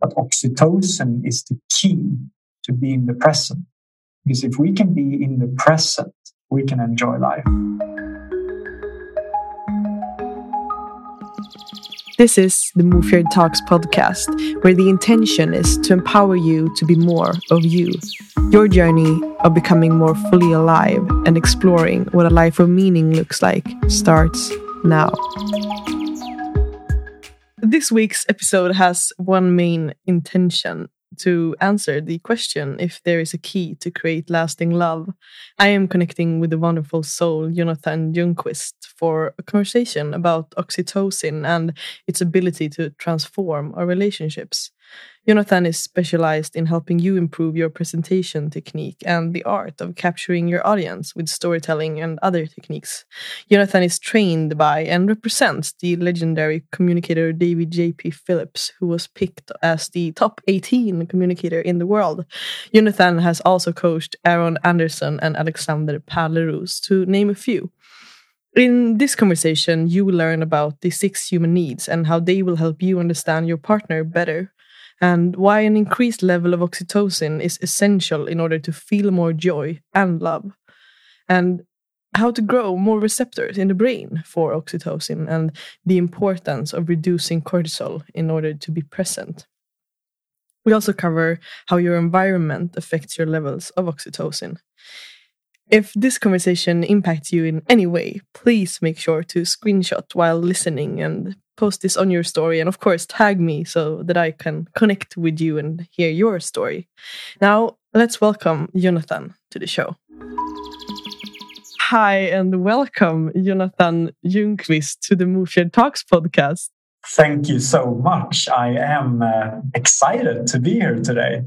But oxytocin is the key to be in the present. Because if we can be in the present, we can enjoy life. This is the Move Your Talks podcast, where the intention is to empower you to be more of you. Your journey of becoming more fully alive and exploring what a life of meaning looks like starts now. This week's episode has one main intention to answer the question if there is a key to create lasting love. I am connecting with the wonderful soul Jonathan Ljungqvist for a conversation about oxytocin and its ability to transform our relationships. Jonathan is specialized in helping you improve your presentation technique and the art of capturing your audience with storytelling and other techniques. Jonathan is trained by and represents the legendary communicator David J.P. Phillips, who was picked as the top 18 communicator in the world. Jonathan has also coached Aaron Anderson and Alexander Pärleros, to name a few. In this conversation, you will learn about the six human needs and how they will help you understand your partner better and why an increased level of oxytocin is essential in order to feel more joy and love, and how to grow more receptors in the brain for oxytocin, and the importance of reducing cortisol in order to be present. We also cover how your environment affects your levels of oxytocin. If this conversation impacts you in any way, please make sure to screenshot while listening and post this on your story and of course tag me so that I can connect with you and hear your story. Now, let's welcome Jonathan to the show. Hi and welcome Jonathan Ljungqvist to the Move Your Talks podcast. Thank you so much. I am uh, excited to be here today.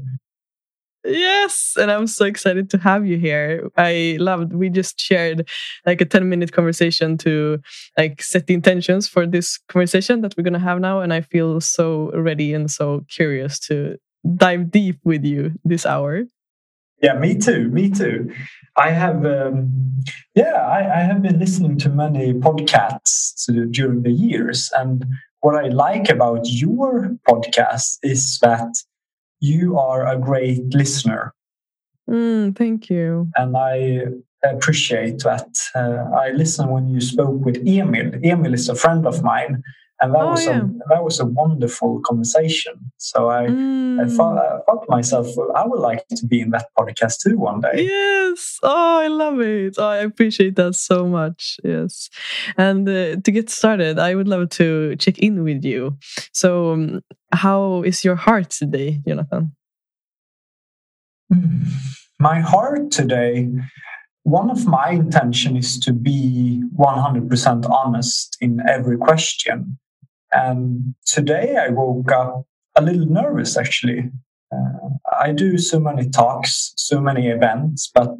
Yes, and I'm so excited to have you here. I loved we just shared like a 10 minute conversation to like set the intentions for this conversation that we're going to have now and I feel so ready and so curious to dive deep with you this hour. Yeah, me too. Me too. I have, um, yeah, I, I have been listening to many podcasts during the years, and what I like about your podcast is that you are a great listener. Mm, thank you. And I appreciate that. Uh, I listened when you spoke with Emil. Emil is a friend of mine, and that oh, was yeah. a that was a wonderful conversation. So I mm. I, thought, I thought to myself, well, I would like to be in that podcast too one day. Yes, oh, I love it. Oh, I appreciate that so much. Yes, and uh, to get started, I would love to check in with you. So, um, how is your heart today, Jonathan? My heart today one of my intention is to be 100% honest in every question and today I woke up a little nervous actually. Uh, I do so many talks, so many events, but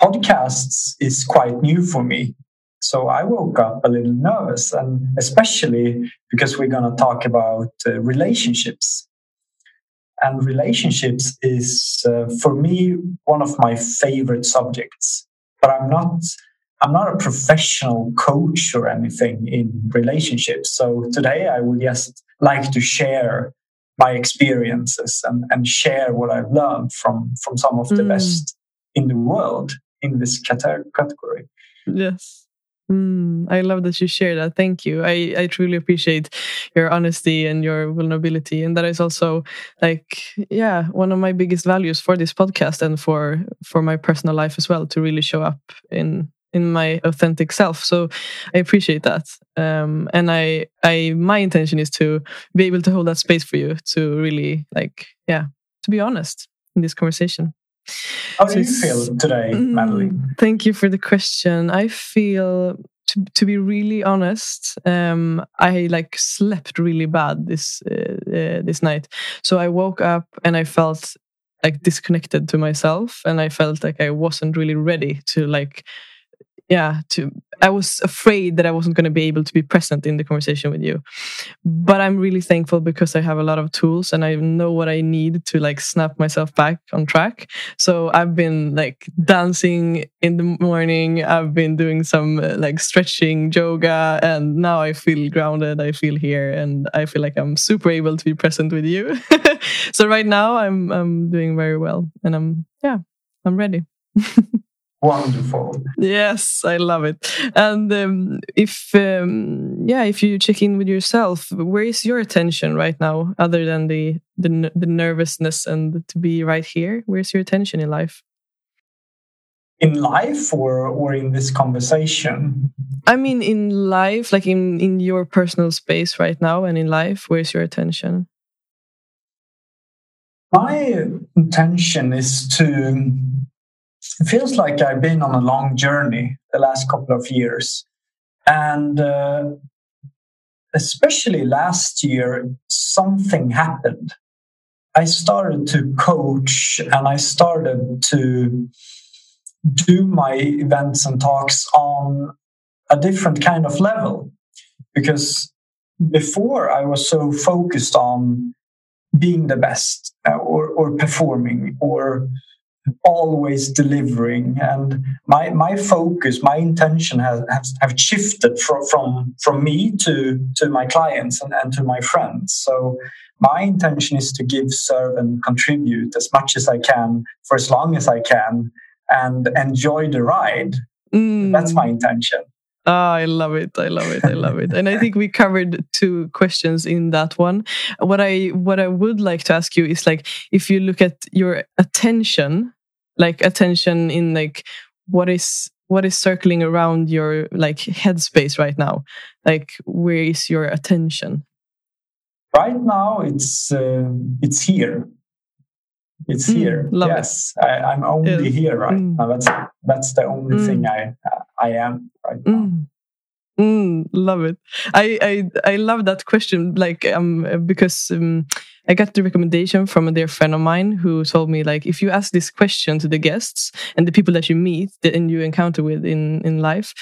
podcasts is quite new for me. So I woke up a little nervous, and especially because we're going to talk about uh, relationships. And relationships is, uh, for me, one of my favorite subjects. But I'm not I'm not a professional coach or anything in relationships. So today I would just like to share my experiences and, and share what I've learned from, from some of the mm. best in the world in this category. Yes. Mm, I love that you share that. Thank you. I, I truly appreciate your honesty and your vulnerability. And that is also like, yeah, one of my biggest values for this podcast and for for my personal life as well, to really show up in in my authentic self. So i appreciate that. Um, and i i my intention is to be able to hold that space for you to really like yeah to be honest in this conversation. How do you feel today mm, madeline thank you for the question. I feel to, to be really honest um, i like slept really bad this uh, uh, this night. So i woke up and i felt like disconnected to myself and i felt like i wasn't really ready to like yeah to i was afraid that i wasn't going to be able to be present in the conversation with you. But i'm really thankful because i have a lot of tools and i know what i need to like snap myself back on track. So i've been like dancing in the morning i've been doing some uh, like stretching yoga and now i feel grounded i feel here and i feel like i'm super able to be present with you. So right now i'm i'm doing very well and i'm yeah i'm ready wonderful. Yes i love it. And um, if um, yeah if you check in with yourself where is your attention right now other than the, the the nervousness and to be right here? Where's your attention in life? In life or or in this conversation? I mean in life like in in your personal space right now and in life where's your attention? My intention is to it feels like I've been on a long journey the last couple of years. And uh, especially last year, something happened. I started to coach and I started to do my events and talks on a different kind of level. Because before I was so focused on being the best uh, or, or performing or always delivering. And my my focus my intention has, has have shifted from from from me to to my clients and, and to my friends. So my intention is to give serve and contribute as much as i can for as long as i can and enjoy the ride. Mm. that's my intention Oh, I love it. I love it. I love it. And I think we covered two questions in that one. What I what I would like to ask you is like if you look at your attention, like attention in like what is what is circling around your like headspace right now? Like where is your attention? Right now it's uh, it's here. It's mm, here. yes, I, am only yes. here right mm. now. That's that's the only mm. thing I I am right now. Mm. Mm, love it. I, I I love that question. Like um because um, I got the recommendation from a dear friend of mine who told me like if you ask this question to the guests and the people that you meet and you encounter with in in life,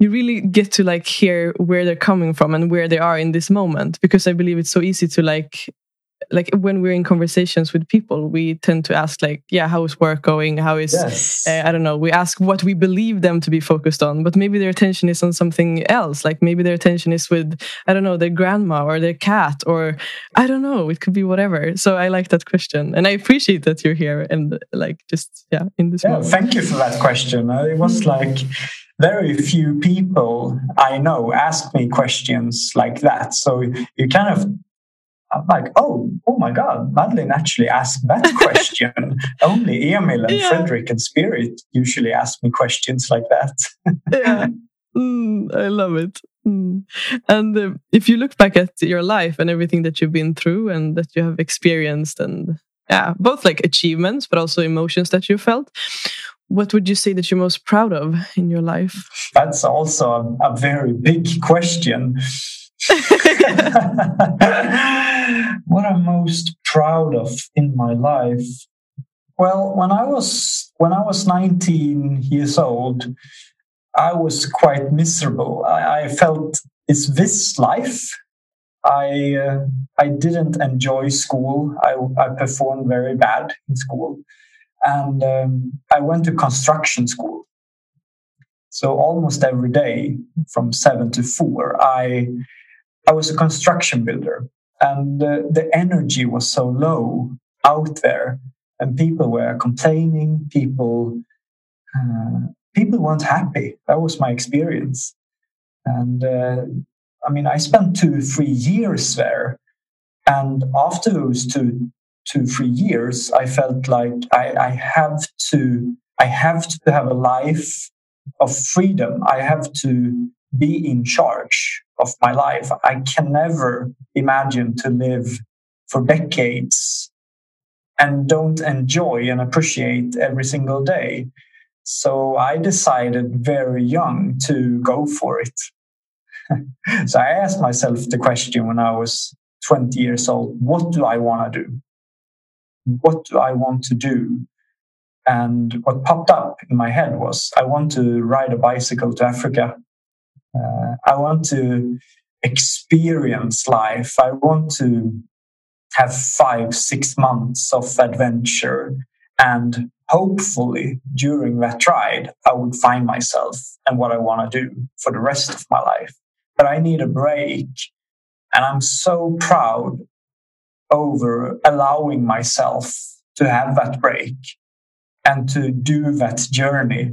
you really get to like hear where they're coming from and where they are in this moment because I believe it's so easy to like like when we're in conversations with people we tend to ask like yeah how is work going? How is yes. uh, i don't know. We ask what we believe them to be focused on but maybe their attention is on something else. Like maybe their attention is with i don't know their grandma or their cat or i don't know. It could be whatever. So i like that question. And i appreciate that you're here and like just yeah in this yeah, moment. thank you for that question. Uh, it was like very few people I know ask me questions like that. So you kind of I'm like, oh, oh my God, Madeline actually asked that question. Only Emil and yeah. Frederick and Spirit usually ask me questions like that. yeah, mm, I love it. Mm. And uh, if you look back at your life and everything that you've been through and that you have experienced, and yeah, both like achievements, but also emotions that you felt, what would you say that you're most proud of in your life? That's also a, a very big question. what I'm most proud of in my life. Well, when I was when I was 19 years old, I was quite miserable. I, I felt is this life? I uh, I didn't enjoy school. I, I performed very bad in school, and um, I went to construction school. So almost every day from seven to four, I I was a construction builder, and uh, the energy was so low out there, and people were complaining. People, uh, people weren't happy. That was my experience, and uh, I mean, I spent two, three years there, and after those two, two, three years, I felt like I, I have to, I have to have a life of freedom. I have to be in charge of my life. I can never imagine to live for decades and don't enjoy and appreciate every single day. So I decided very young to go for it. so I asked myself the question when I was 20 years old what do I want to do? What do I want to do? And what popped up in my head was I want to ride a bicycle to Africa. Uh, I want to experience life. I want to have five, six months of adventure. And hopefully, during that ride, I would find myself and what I want to do for the rest of my life. But I need a break. And I'm so proud over allowing myself to have that break and to do that journey.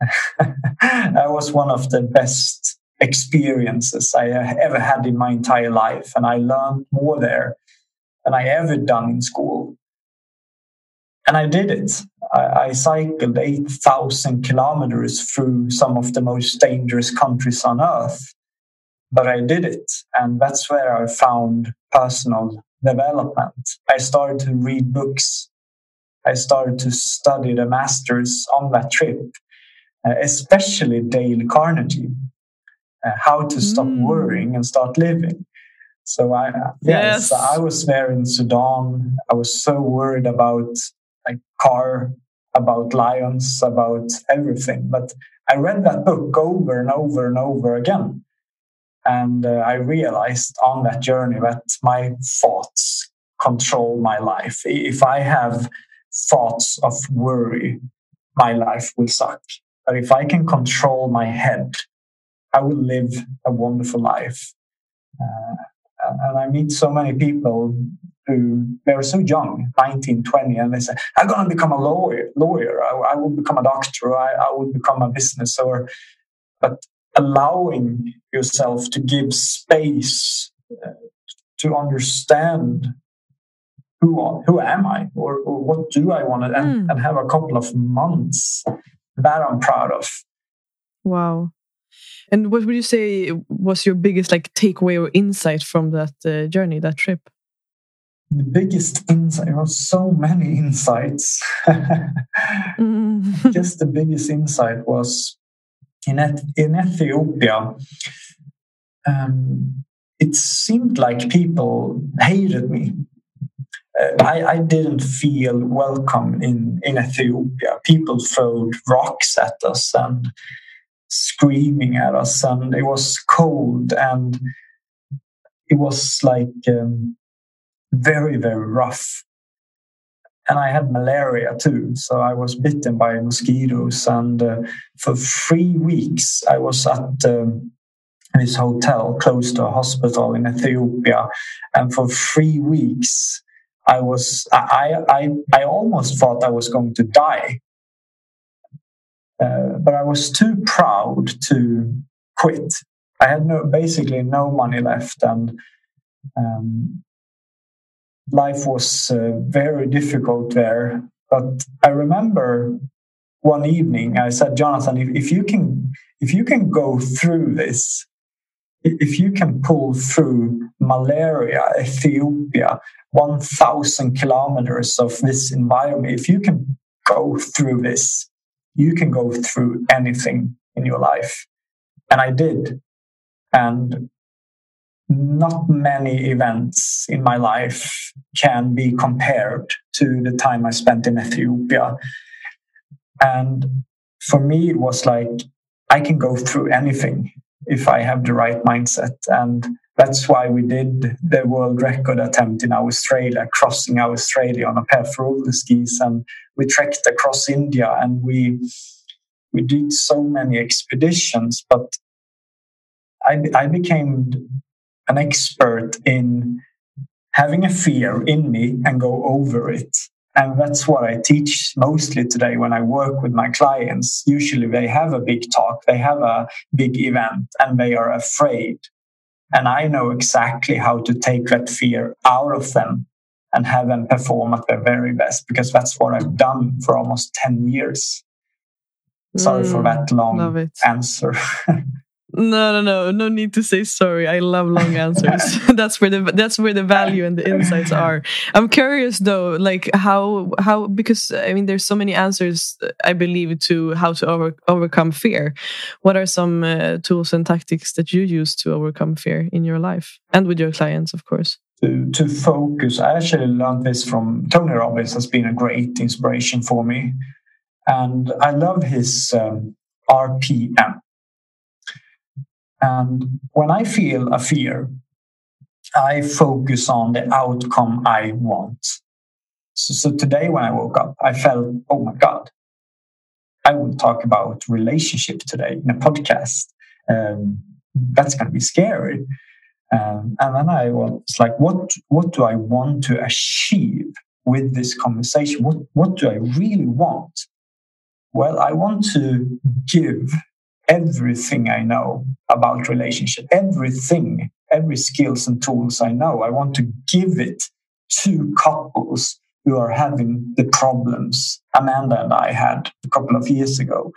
that was one of the best experiences I uh, ever had in my entire life. And I learned more there than I ever done in school. And I did it. I, I cycled 8,000 kilometers through some of the most dangerous countries on earth. But I did it. And that's where I found personal development. I started to read books. I started to study the masters on that trip, uh, especially Dale Carnegie, uh, how to stop mm. worrying and start living. So I, uh, yes, yes, I was there in Sudan. I was so worried about like car, about lions, about everything. But I read that book over and over and over again. And uh, I realized on that journey that my thoughts control my life. If I have thoughts of worry, my life will suck. But if I can control my head, I will live a wonderful life. Uh, and I meet so many people who they're so young, 19, 20, and they say, I'm going to become a lawyer, lawyer. I, I will become a doctor. I, I will become a business or, but allowing yourself to give space uh, to understand who who am I or, or what do I want to and, mm. and have a couple of months that I'm proud of. Wow. And what would you say was your biggest like takeaway or insight from that uh, journey, that trip? The biggest insight was so many insights. mm. Just the biggest insight was in, in Ethiopia. Um, it seemed like people hated me I, I, didn't feel welcome in, in Ethiopia. People throwed rocks at us and screaming at us, and it was cold and it was like um, very, very rough. And I had malaria too, so I was bitten by mosquitoes. And uh, for three weeks, I was at um, this hotel close to a hospital in Ethiopia. And for three weeks, I was I I I almost thought I was going to die, uh, but I was too proud to quit. I had no basically no money left, and um, life was uh, very difficult there. But I remember one evening I said, Jonathan, if, if you can if you can go through this, if you can pull through malaria, Ethiopia, 1,000 kilometers of this environment, if you can go through this, you can go through anything in your life. And I did. And not many events in my life can be compared to the time I spent in Ethiopia. And for me, it was like, I can go through anything if I have the right mindset. And that's why we did the world record attempt in Australia, crossing Australia on a pair of roller skis, and we trekked across India, and we we did so many expeditions. But I, I became an expert in having a fear in me and go over it. And that's what I teach mostly today when I work with my clients. Usually they have a big talk, they have a big event, and they are afraid and I know exactly how to take that fear out of them and have them perform at their very best because that's what I've done for almost 10 years. Sorry mm, for that long answer. No, no, no, no need to say sorry. I love long answers. that's where the that's where the value and the insights are. I'm curious though, like how how because I mean, there's so many answers. I believe to how to over, overcome fear. What are some uh, tools and tactics that you use to overcome fear in your life and with your clients, of course? To, to focus. I actually learned this from Tony Robbins. Has been a great inspiration for me. And I love his um, RPM. And when I feel a fear, I focus on the outcome I want. So, so, today when I woke up, I felt, oh my God, I will talk about relationship today in a podcast. Um, that's going to be scary. Um, and then I was like, what, what do I want to achieve with this conversation? What, what do I really want? Well, I want to give everything I know about relationship, everything, every skills and tools I know. I want to give it to couples who are having the problems Amanda and I had a couple of years ago.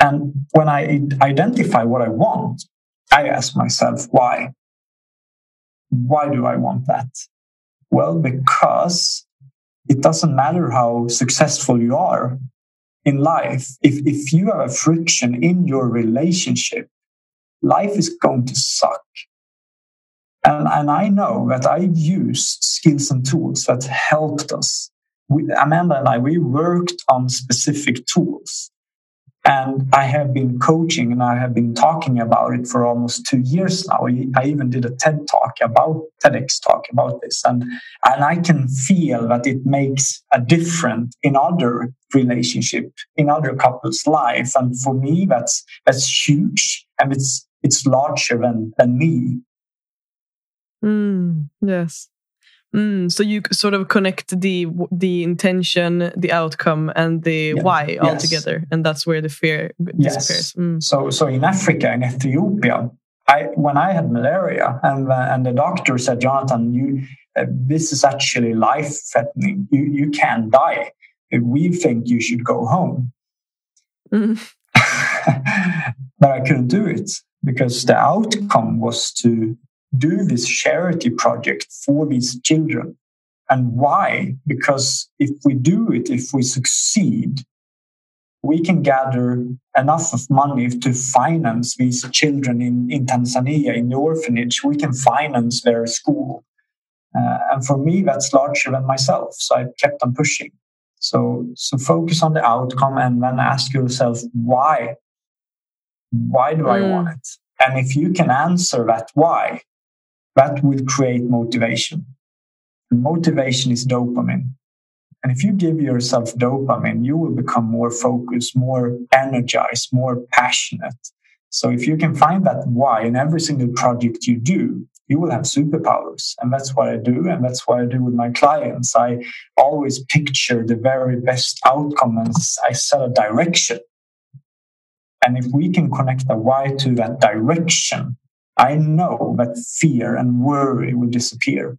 And when I identify what I want, I ask myself, why? Why do I want that? Well, because it doesn't matter how successful you are in life. If, if you have a friction in your relationship, life is going to suck. And, and I know that I've used skills and tools that helped us. We, Amanda and I, we worked on specific tools and I have been coaching and I have been talking about it for almost two years now. I even did a TED talk about TEDx talk about this. And, and I can feel that it makes a difference in other relationship, in other couples' life. And for me, that's, that's huge. And it's, it's larger than, than me. Mm, yes. Mm, so you sort of connect the the intention, the outcome, and the yeah. why all together, and that's where the fear disappears. Yes. Mm. So, so in Africa, in Ethiopia, I when I had malaria, and uh, and the doctor said, Jonathan, you uh, this is actually life threatening. You you can die. We think you should go home. Mm. but I couldn't do it because the outcome was to do this charity project for these children. And why? Because if we do it, if we succeed, we can gather enough of money to finance these children in, in Tanzania, in the orphanage. We can finance their school. Uh, and for me, that's larger than myself. So I kept on pushing. So, so focus on the outcome and then ask yourself, why? Why do mm. I want it? And if you can answer that why, that will create motivation. And motivation is dopamine. And if you give yourself dopamine, you will become more focused, more energized, more passionate. So if you can find that why in every single project you do, you will have superpowers. And that's what I do. And that's what I do with my clients. I always picture the very best outcome and I set a direction. And if we can connect the why to that direction, I know that fear and worry will disappear.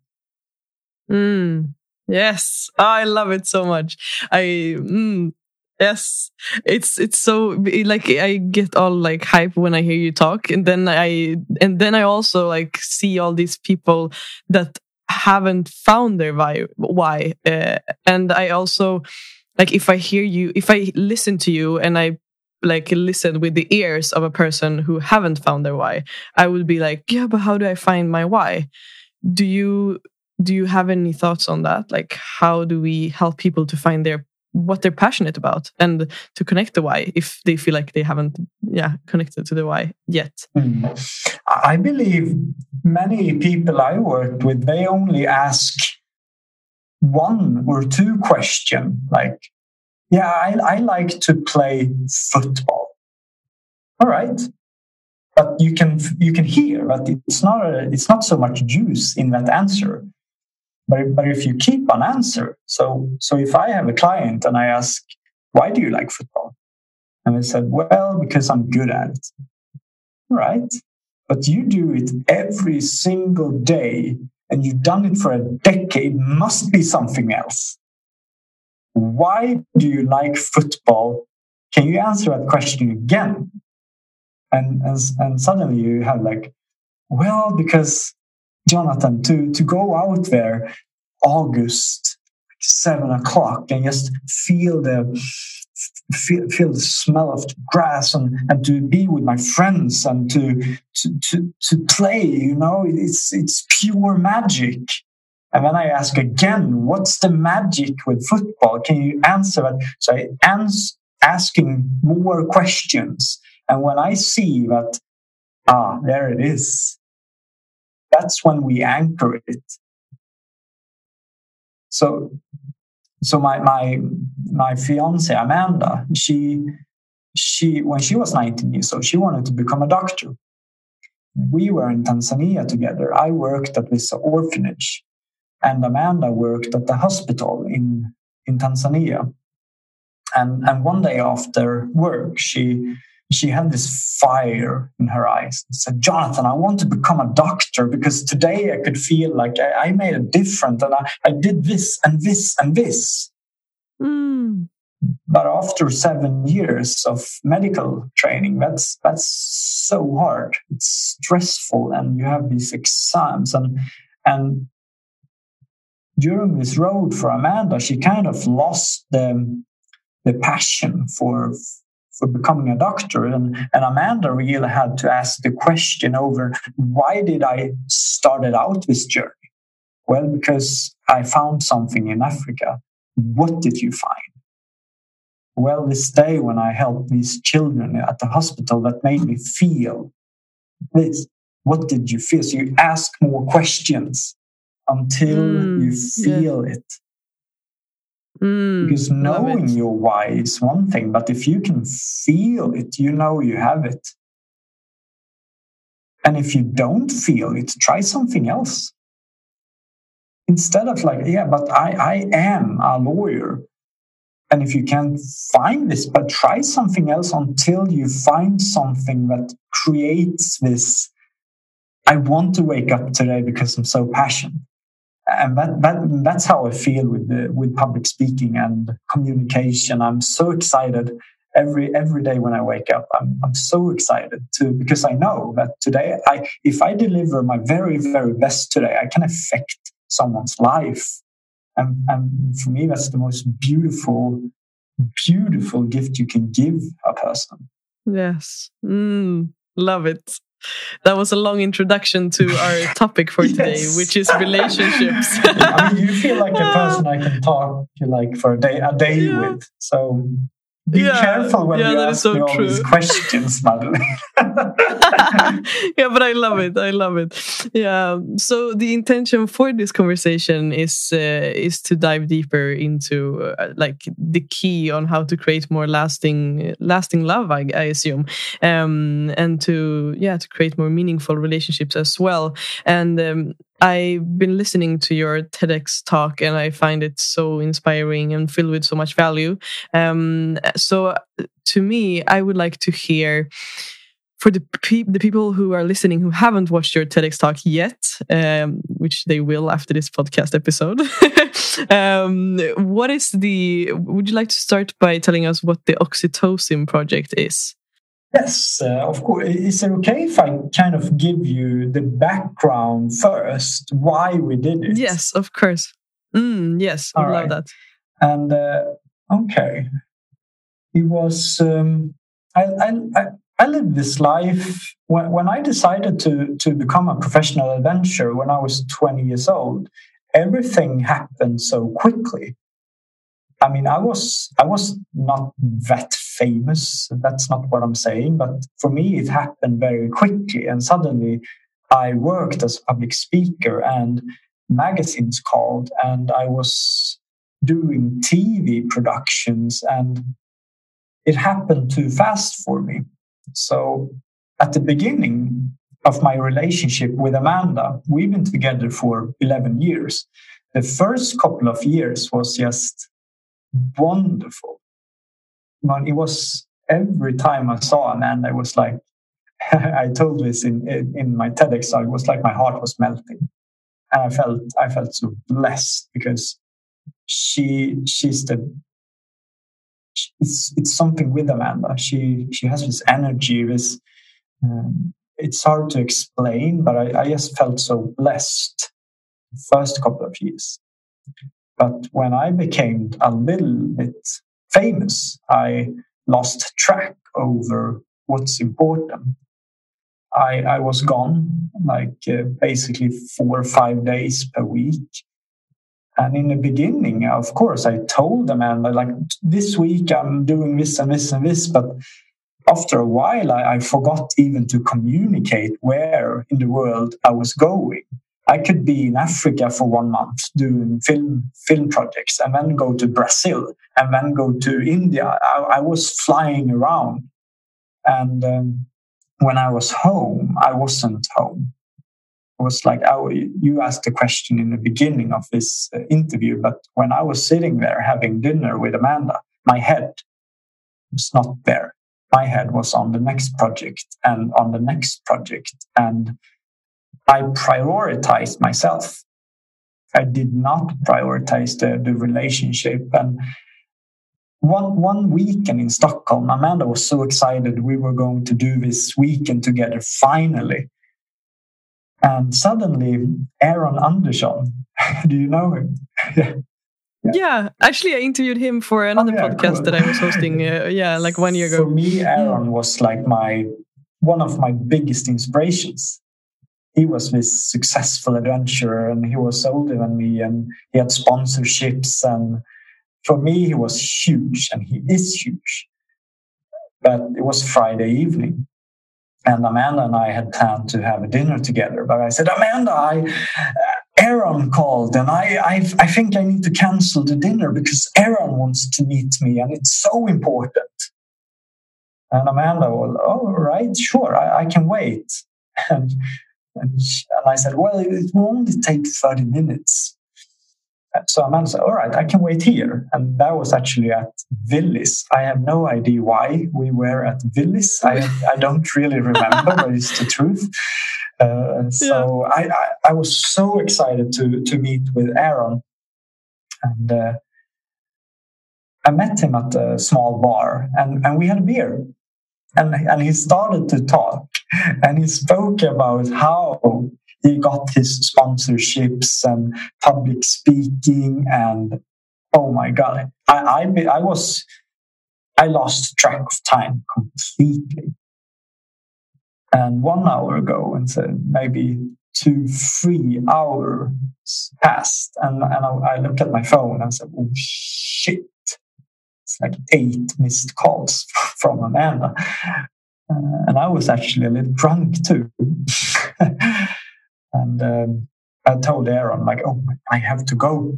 Mm, yes, I love it so much. I mm, yes, it's it's so like I get all like hype when I hear you talk, and then I and then I also like see all these people that haven't found their why, why, uh, and I also like if I hear you, if I listen to you, and I like listen with the ears of a person who haven't found their why. I would be like yeah but how do i find my why? Do you do you have any thoughts on that? Like how do we help people to find their what they're passionate about and to connect the why if they feel like they haven't yeah connected to the why yet? Mm. i believe many people i worked with they only ask one or two question like yeah, I, I like to play football. All right. But you can you can hear that it's not a, it's not so much juice in that answer. But, but if you keep an answer, so so if I have a client and I ask, why do you like football? And they said, well, because I'm good at it. Right. But you do it every single day and you've done it for a decade, must be something else why do you like football? Can you answer that question again? And, and, and suddenly you have like, well, because Jonathan, to, to go out there August, seven o'clock and just feel the feel, feel the smell of grass and, and to be with my friends and to, to to to play you know it's it's pure magic and then I ask again, what's the magic with football? Can you answer that? So I ans- asking more questions. And when I see that, ah, there it is, that's when we anchor it. So, so my my my fiance Amanda, she she when she was 19 years old, she wanted to become a doctor. We were in Tanzania together. I worked at this orphanage, and Amanda worked at the hospital in in Tanzania. And and one day after work, she she had this fire in her eyes and said, Jonathan, I want to become a doctor because today I could feel like I, I made a difference and I, I did this and this and this. Mm. But after seven years of medical training, that's that's so hard. It's stressful, and you have these exams and and during this road for Amanda, she kind of lost the the passion for for becoming a doctor. And, and Amanda really had to ask the question over why did I started out this journey? Well, because I found something in Africa. What did you find? Well, this day when I helped these children at the hospital, that made me feel this. What did you feel? So you ask more questions until mm, you feel it. Mm, because knowing your why is one thing, but if you can feel it, you know you have it. And if you don't feel it, try something else. Instead of like, yeah, but I, I am a lawyer. And if you can't find this, but try something else until you find something that creates this. I want to wake up today because I'm so passionate and that, that that's how I feel with the, with public speaking and communication. I'm so excited every every day when I wake up. I'm I'm so excited to because I know that today I if I deliver my very very best today, I can affect someone's life, and and for me that's the most beautiful beautiful gift you can give a person. Yes, mm, love it that was a long introduction to our topic for today, yes. which is relationships. I mean, you feel like a person I can talk to like for a day a day yeah. with. So be yeah, careful when yeah, you ask so me all these questions, Madeleine. yeah, but I love it. I love it. Yeah. So the intention for this conversation is uh, is to dive deeper into uh, like the key on how to create more lasting lasting love. I, I assume, um, and to yeah to create more meaningful relationships as well. And um, I've been listening to your TEDx talk and I find it so inspiring and filled with so much value. Um, so, to me, I would like to hear for the pe- the people who are listening who haven't watched your TEDx talk yet, um, which they will after this podcast episode. um, what is the? Would you like to start by telling us what the Oxytocin project is? Yes, uh, of course. Is it okay if I kind of give you the background first, why we did it? Yes, of course. Mm, yes, I love right. that. And uh, okay, it was. Um, I, I, I lived this life when, when I decided to to become a professional adventurer when I was twenty years old. Everything happened so quickly. I mean, I was I was not that famous. That's not what I'm saying, but for me, it happened very quickly, and suddenly, I worked as a public speaker, and magazines called, and I was doing TV productions, and it happened too fast for me. So, at the beginning of my relationship with Amanda, we've been together for 11 years. The first couple of years was just wonderful. But it was every time I saw Amanda, it was like I told this in, in, in my TEDx talk. It was like my heart was melting, and I felt I felt so blessed because she she's the it's it's something with Amanda. She she has this energy. This um, it's hard to explain, but I, I just felt so blessed the first couple of years. But when I became a little bit famous, I lost track over what's important. I, I was gone like uh, basically four or five days per week. And in the beginning, of course, I told Amanda, like, this week I'm doing this and this and this. But after a while, I, I forgot even to communicate where in the world I was going. I could be in Africa for one month doing film film projects, and then go to Brazil, and then go to India. I, I was flying around, and um, when I was home, I wasn't home. It was like oh, you asked the question in the beginning of this uh, interview, but when I was sitting there having dinner with Amanda, my head was not there. My head was on the next project and on the next project, and I prioritized myself. I did not prioritize the, the relationship. And one one weekend in Stockholm, Amanda was so excited we were going to do this weekend together finally. And suddenly, Aaron Anderson, do you know him? yeah. yeah. actually, I interviewed him for another oh, yeah, podcast cool. that I was hosting. Uh, yeah, like one year ago. For me, Aaron was like my one of my biggest inspirations he was this successful adventurer and he was older than me and he had sponsorships and for me he was huge and he is huge. But it was friday evening and amanda and i had planned to have a dinner together but i said amanda i aaron called and I, I i think i need to cancel the dinner because aaron wants to meet me and it's so important. And amanda was oh right sure i, I can wait. And and, and I said, well, it will only take 30 minutes. So Amanda said, all right, I can wait here. And that was actually at Willys. I have no idea why we were at Willys. I, I don't really remember, but it's the truth. Uh, so yeah. I, I, I, was so excited to, to meet with Aaron. And uh, I met him at a small bar and, and we had a beer and, and he started to talk and he spoke about how he got his sponsorships and public speaking and oh my god I, I i was i lost track of time completely. And one hour ago and said maybe two three hours passed and, and I, I looked at my phone and I said oh shit like eight missed calls from Amanda. Uh, and I was actually a little drunk too. and um, I told Aaron, like, oh, I have to go.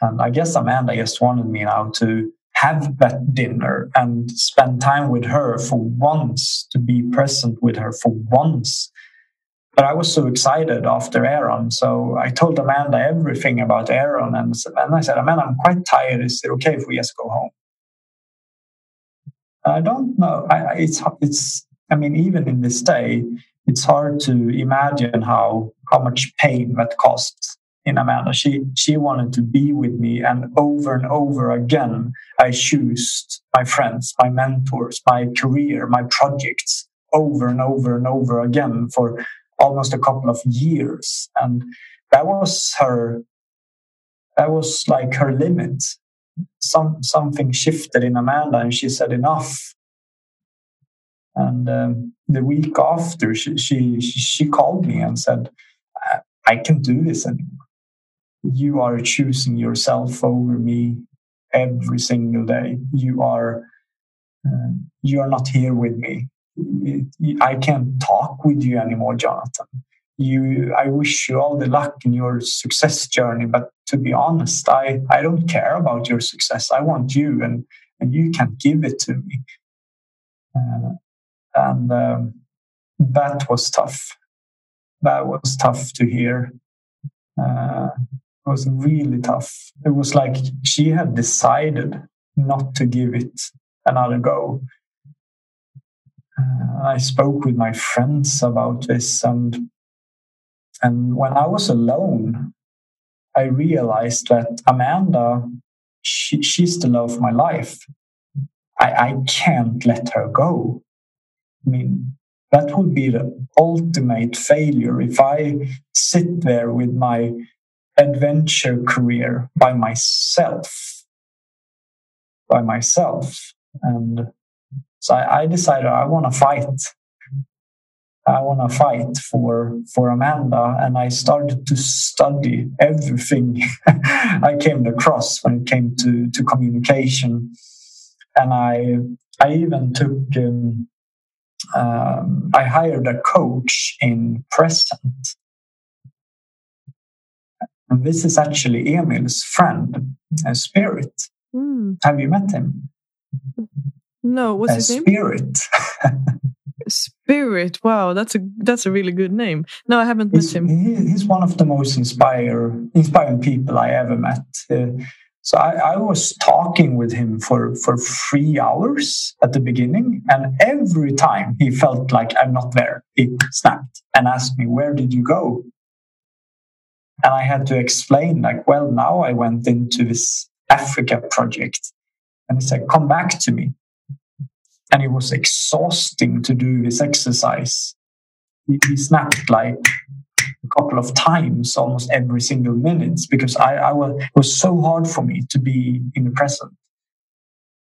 And I guess Amanda just wanted me now to have that dinner and spend time with her for once, to be present with her for once. But I was so excited after Aaron. So I told Amanda everything about Aaron. And, and I said, Amanda, I'm quite tired. Is it okay if we just go home? I don't know. I, it's, it's, I mean, even in this day, it's hard to imagine how, how much pain that costs in Amanda. She, she wanted to be with me. And over and over again, I chose my friends, my mentors, my career, my projects over and over and over again for almost a couple of years. And that was her, that was like her limit. Some, something shifted in Amanda and she said enough. And um, the week after, she, she, she called me and said, I can't do this anymore. You are choosing yourself over me every single day. You are, uh, you are not here with me I can't talk with you anymore, Jonathan. You, I wish you all the luck in your success journey, but to be honest, I, I don't care about your success. I want you, and, and you can't give it to me. Uh, and um, that was tough. That was tough to hear. Uh, it was really tough. It was like she had decided not to give it another go Uh, I spoke with my friends about this, and and when I was alone, I realized that Amanda, she, she's the love of my life. I, I can't let her go. I mean, that would be the ultimate failure if I sit there with my adventure career by myself. By myself. And so I, I decided I want to fight. I want to fight for for Amanda, and I started to study everything I came across when it came to to communication, and I I even took um, um, I hired a coach in present. And this is actually Emil's friend, a spirit. Mm. Have you met him? No, what's his name? Spirit. Spirit. Wow, that's a that's a really good name. No, I haven't he's, met him. he's one of the most inspire, inspiring people I ever met. Uh, so I, I, was talking with him for, for three hours at the beginning, and every time he felt like I'm not there, he snapped and asked me, "Where did you go?" And I had to explain, like, well, now I went into this Africa project, and he said, "Come back to me." And it was exhausting to do this exercise. He, snapped like a couple of times almost every single minute because I, I was, it was so hard for me to be in the present.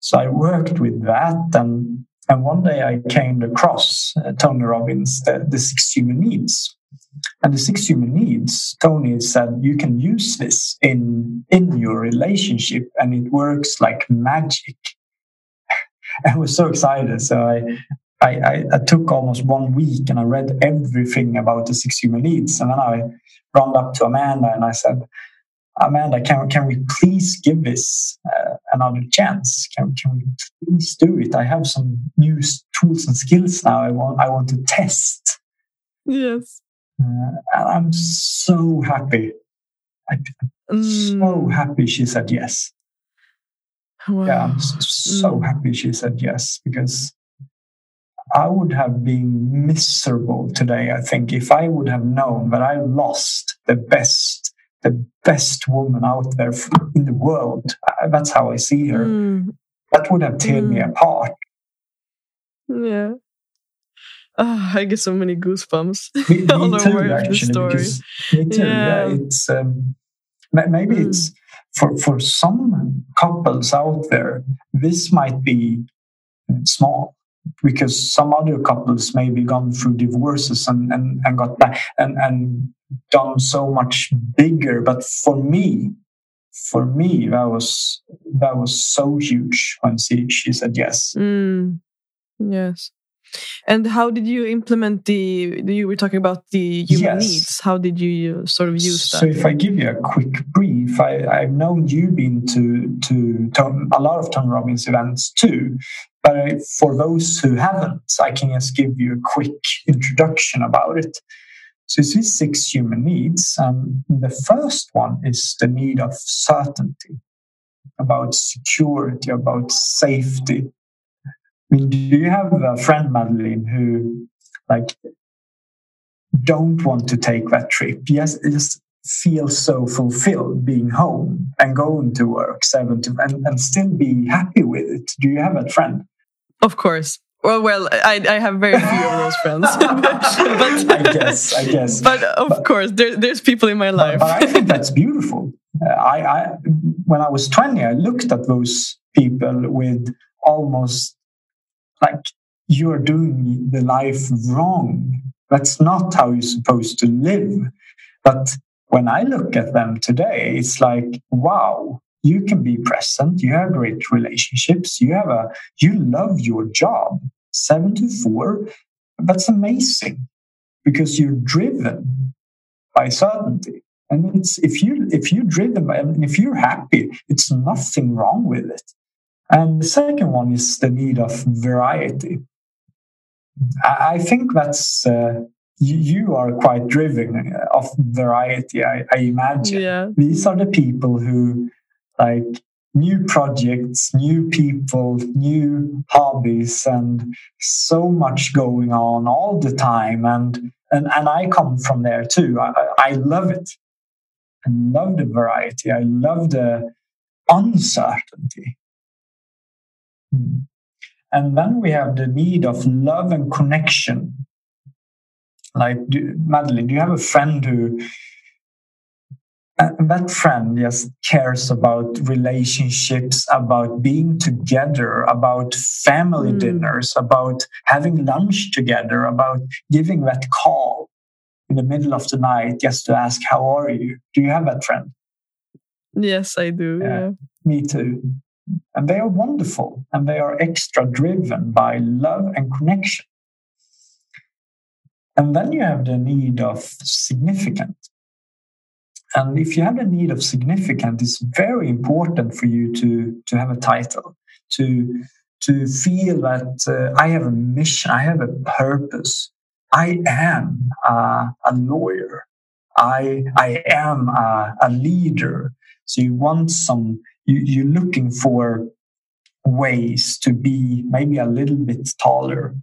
So I worked with that and and one day I came across uh, Tony Robbins, the, the six human needs. And the six human needs, Tony said, you can use this in, in your relationship and it works like magic. I was so excited. So I, I, I, I, took almost one week and I read everything about the six human needs. And then I ran up to Amanda and I said, Amanda, can, can we please give this uh, another chance? Can, can we please do it? I have some new tools and skills now. I want, I want to test. Yes. Uh, and I'm so happy. I'm mm. so happy she said yes. Wow. Yeah, I'm so mm. happy she said yes because I would have been miserable today, I think, if I would have known that I lost the best, the best woman out there in the world. That's how I see her. Mm. That would have torn mm. me apart. Yeah. Oh, I get so many goosebumps me, me all too, over actually, the story. Because, me too. Yeah, yeah it's um, maybe mm. it's for for some couples out there. This might be small, because some other couples maybe gone through divorces and, and, and got back and, and done so much bigger. But for me, for me, that was that was so huge when she, she said yes. Mm, yes. And how did you implement the? You were talking about the human yes. needs. How did you uh, sort of use that? So, if I give you a quick brief, I, I've known you've been to to Tom, a lot of Tony Robbins events too, but for those who haven't, I can just give you a quick introduction about it. So it's these six human needs. And the first one is the need of certainty, about security, about safety. I mean, do you have a friend, Madeline, who like don't want to take that trip? Yes, just feel so fulfilled being home and going to work seven to and, and still be happy with it. Do you have a friend? Of course. Well, well, I, I have very few of those friends. but, I guess, I guess. But of but, course, there, there's people in my life. But, I think that's beautiful. Uh, I, I, when I was 20, I looked at those people with almost like you're doing the life wrong. That's not how you're supposed to live. But when I look at them today, it's like, wow, you can be present. You have great relationships. You have a you love your job seven to four. That's amazing because you're driven by certainty. And it's if you if you're driven by and if you're happy it's nothing wrong with it and the second one is the need of variety i, I think that's uh, you, you, are quite driven of variety I, I imagine yeah. these are the people who like new projects, new people, new hobbies, and so much going on all the time. And and, and I come from there too. I, I love it. I love the variety. I love the uncertainty. Hmm. And then we have the need of love and connection. Like, do, Madeline, do you have a friend who and that friend just cares about relationships, about being together, about family mm. dinners, about having lunch together, about giving that call in the middle of the night just to ask, How are you? Do you have that friend? Yes, I do. Yeah, yeah. Me too. And they are wonderful and they are extra driven by love and connection. And then you have the need of significant. And if you have the need of significant, it's very important for you to, to have a title, to, to feel that uh, I have a mission, I have a purpose. I am uh, a lawyer. I, I am a, a leader. So you want some, you, you're looking for ways to be maybe a little bit taller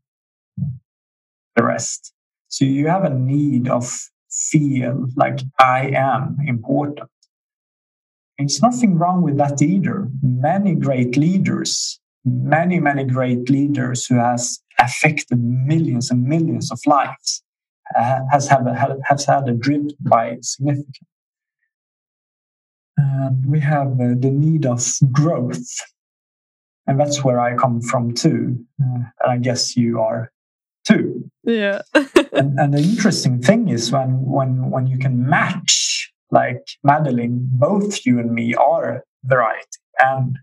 the rest. So you have a need of feel like I am important. It's nothing wrong with that either. Many great leaders, many, many great leaders who has affected millions and millions of lives uh, has, have a, has had a drift by significance. And we have uh, the need of growth. And that's where I come from too. Uh, and I guess you are too. Yeah. and, and the interesting thing is when when when you can match like Madeline, both you and me are variety and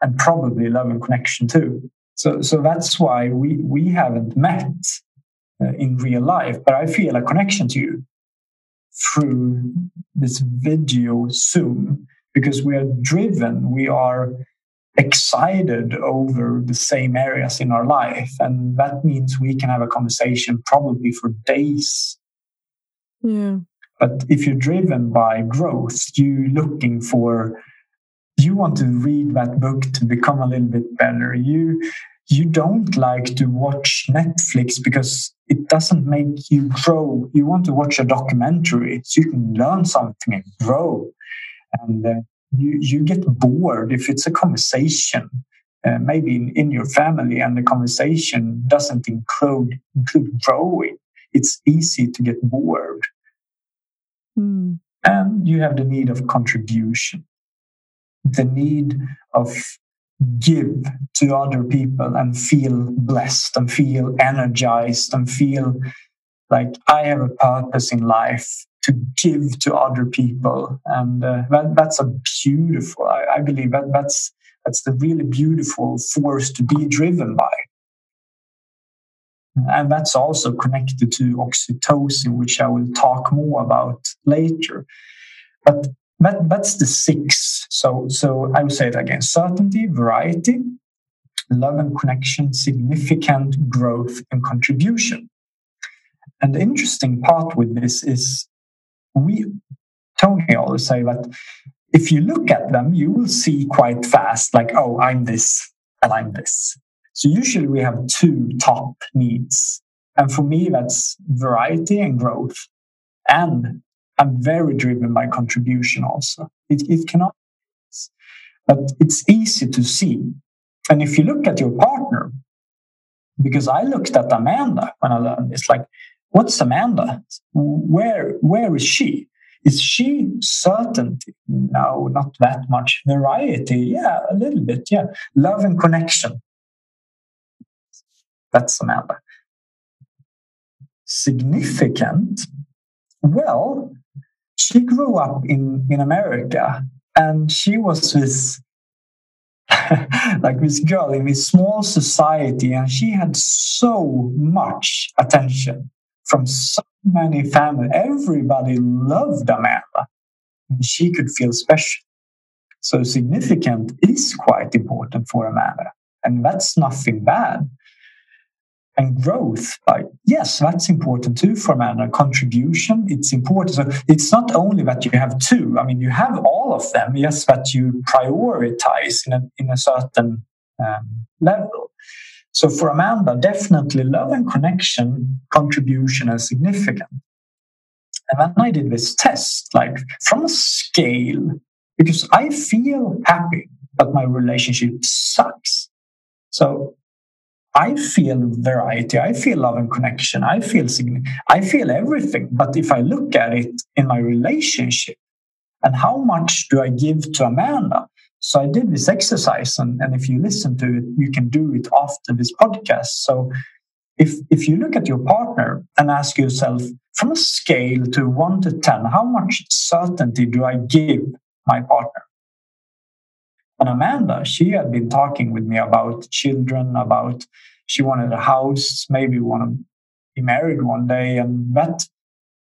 and probably love and connection too. So so that's why we we haven't met uh, in real life, but I feel a connection to you through this video Zoom because we are driven, we are excited over the same areas in our life. And that means we can have a conversation probably for days. Yeah. But if you're driven by growth, you're looking for you want to read that book to become a little bit better. You you don't like to watch Netflix because it doesn't make you grow. You want to watch a documentary so you can learn something and grow. And uh, you, you get bored if it's a conversation, uh, maybe in, in your family, and the conversation doesn't include, include growing. It's easy to get bored. Mm. And you have the need of contribution, the need of give to other people and feel blessed and feel energized and feel like I have a purpose in life to give to other people, and uh, that, that's a beautiful. I, I believe that that's that's the really beautiful force to be driven by. And that's also connected to oxytocin, which I will talk more about later. But that, that's the six. So, so I would say it again certainty, variety, love and connection, significant growth and contribution. And the interesting part with this is we Tony always say that if you look at them, you will see quite fast, like, oh, I'm this and I'm this. So usually we have two top needs. And for me, that's variety and growth. And I'm very driven by contribution also. It, it cannot, but it's easy to see. And if you look at your partner, because I looked at Amanda when I learned this, like What's Amanda? Where where is she? Is she certainty? No, not that much. Variety, yeah, a little bit, yeah. Love and connection. That's Amanda. Significant? Well, she grew up in, in America and she was this like this girl in this small society and she had so much attention from so many family. Everybody loved Amanda. And she could feel special. So significant is quite important for Amanda. And that's nothing bad. And growth, like, yes, that's important too for Amanda. Contribution, it's important. So it's not only that you have two, I mean, you have all of them, yes, that you prioritize in a, in a certain um, level. So for Amanda, definitely love and connection, contribution is significant. And then I did this test, like from a scale, because I feel happy, but my relationship sucks. So I feel variety. I feel love and connection. I feel I feel everything. But if I look at it in my relationship, and how much do I give to Amanda? So I did this exercise, and, and if you listen to it, you can do it after this podcast. So if if you look at your partner and ask yourself from a scale to one to ten, how much certainty do I give my partner? And Amanda, she had been talking with me about children, about she wanted a house, maybe want to be married one day, and that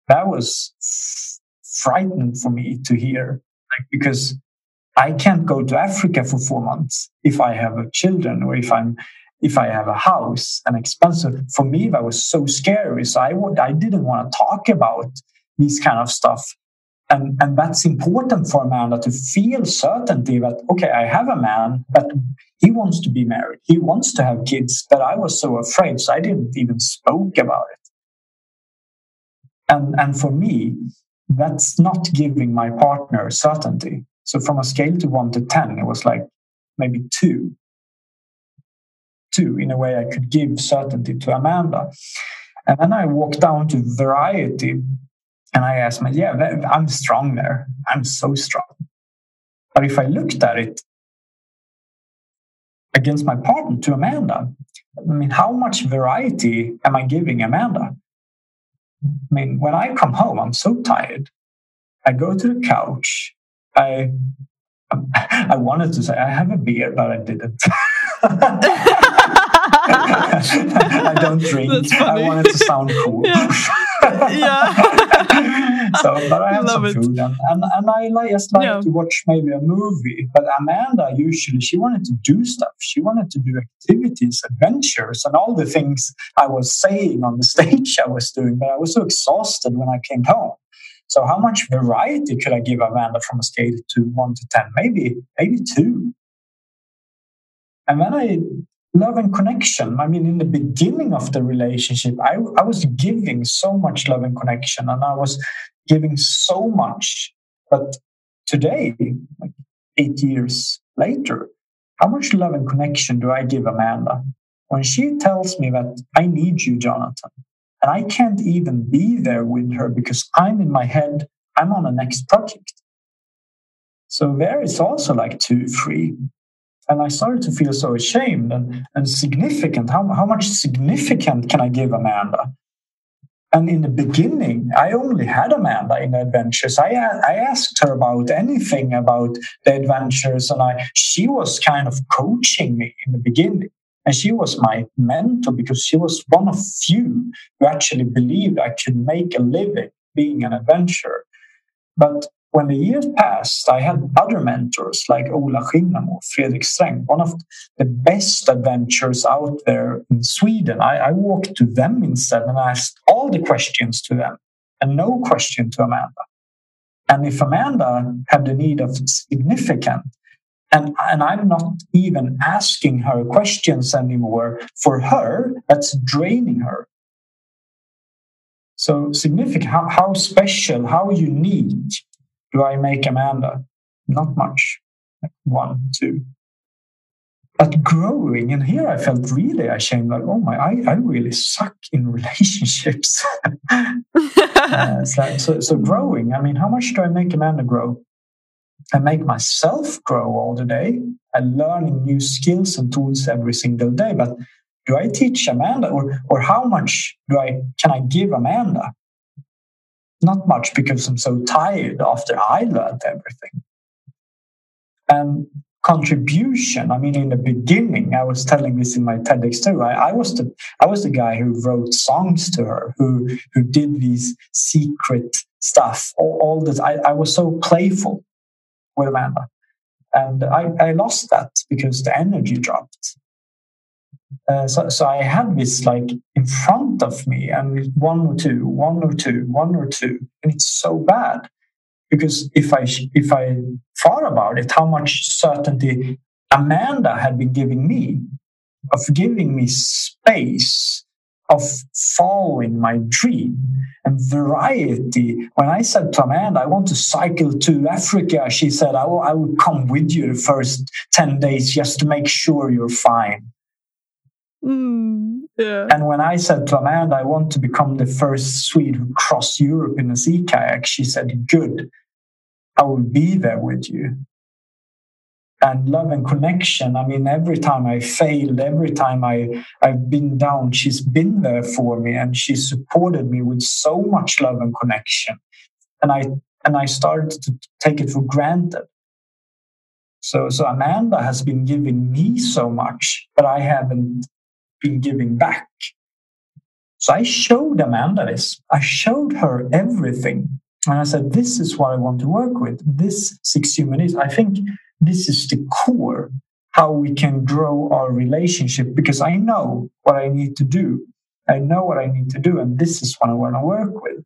that was frightening for me to hear, like because I can't go to Africa for four months if I have a children or if I'm if I have a house and expensive. For me, that was so scary. So I would I didn't want to talk about these kind of stuff. And, and that's important for Amanda to feel certainty that okay, I have a man, but he wants to be married. He wants to have kids, but I was so afraid, so I didn't even spoke about it. And and for me, that's not giving my partner certainty. So from a scale to one to 10, it was like maybe two. Two, in a way, I could give certainty to Amanda. And then I walked down to variety and I asked me, yeah, I'm strong there. I'm so strong. But if I looked at it against my partner to Amanda, I mean, how much variety am I giving Amanda? I mean, when I come home, I'm so tired. I go to the couch. I I wanted to say I have a beer, but I didn't. I don't drink. I wanted to sound cool. Yeah. Yeah. so, but I have some it. food, and, and, and I like, just like yeah. to watch maybe a movie. But Amanda usually she wanted to do stuff. She wanted to do activities, adventures, and all the things I was saying on the stage I was doing. But I was so exhausted when I came home. So how much variety could I give Amanda from a scale to one to ten? Maybe maybe two. And then I love and connection. I mean, in the beginning of the relationship, I, I was giving so much love and connection, and I was giving so much. But today, like eight years later, how much love and connection do I give Amanda? When she tells me that I need you, Jonathan, and I can't even be there with her because I'm in my head, I'm on the next project. So there is also like two, three and I started to feel so ashamed and, and significant. How, how much significant can I give Amanda? And in the beginning, I only had Amanda in the adventures. I, I asked her about anything about the adventures, and I she was kind of coaching me in the beginning. And she was my mentor because she was one of few who actually believed I could make a living being an adventurer. But when the years passed, I had other mentors like Ola Skinnarmo, Fredrik Sträng, one of the best adventurers out there in Sweden. I, I walked to them instead and asked all the questions to them and no question to Amanda. And if Amanda had the need of significant, and, and I'm not even asking her questions anymore, for her, that's draining her. So significant, how, how special, how unique do I make Amanda? Not much. one, two. But growing, and here I felt really ashamed like, oh my, I, I really suck in relationships. uh, so, so, so growing, I mean, how much do I make Amanda grow? I make myself grow all the day. I'm learning new skills and tools every single day. But do I teach Amanda, or or how much do I can I give Amanda? Not much because I'm so tired after I learned everything. And contribution. I mean, in the beginning, I was telling this in my TEDx too. I, I, was the I was the guy who wrote songs to her, who who did these secret stuff. All, all this. I, I was so playful with Amanda, and I, I lost that because the energy dropped. Uh, so, so I had this like in front of me, and one or two, one or two, one or two, and it's so bad because if I if I thought about it, how much certainty Amanda had been giving me of giving me space of following my dream and variety. When I said to Amanda, I want to cycle to Africa, she said, I will, I will come with you the first 10 days just to make sure you're fine. Mm, yeah. And when I said to Amanda, I want to become the first Swede who crossed Europe in a sea kayak, she said, Good, I will be there with you. And love and connection. I mean, every time I failed, every time I, I've been down, she's been there for me and she supported me with so much love and connection. And I and I started to take it for granted. So, so Amanda has been giving me so much, but I haven't been giving back. So I showed Amanda this. I showed her everything. And I said, this is what I want to work with. This six human is. I think this is the core how we can grow our relationship because I know what I need to do. I know what I need to do, and this is what I want to work with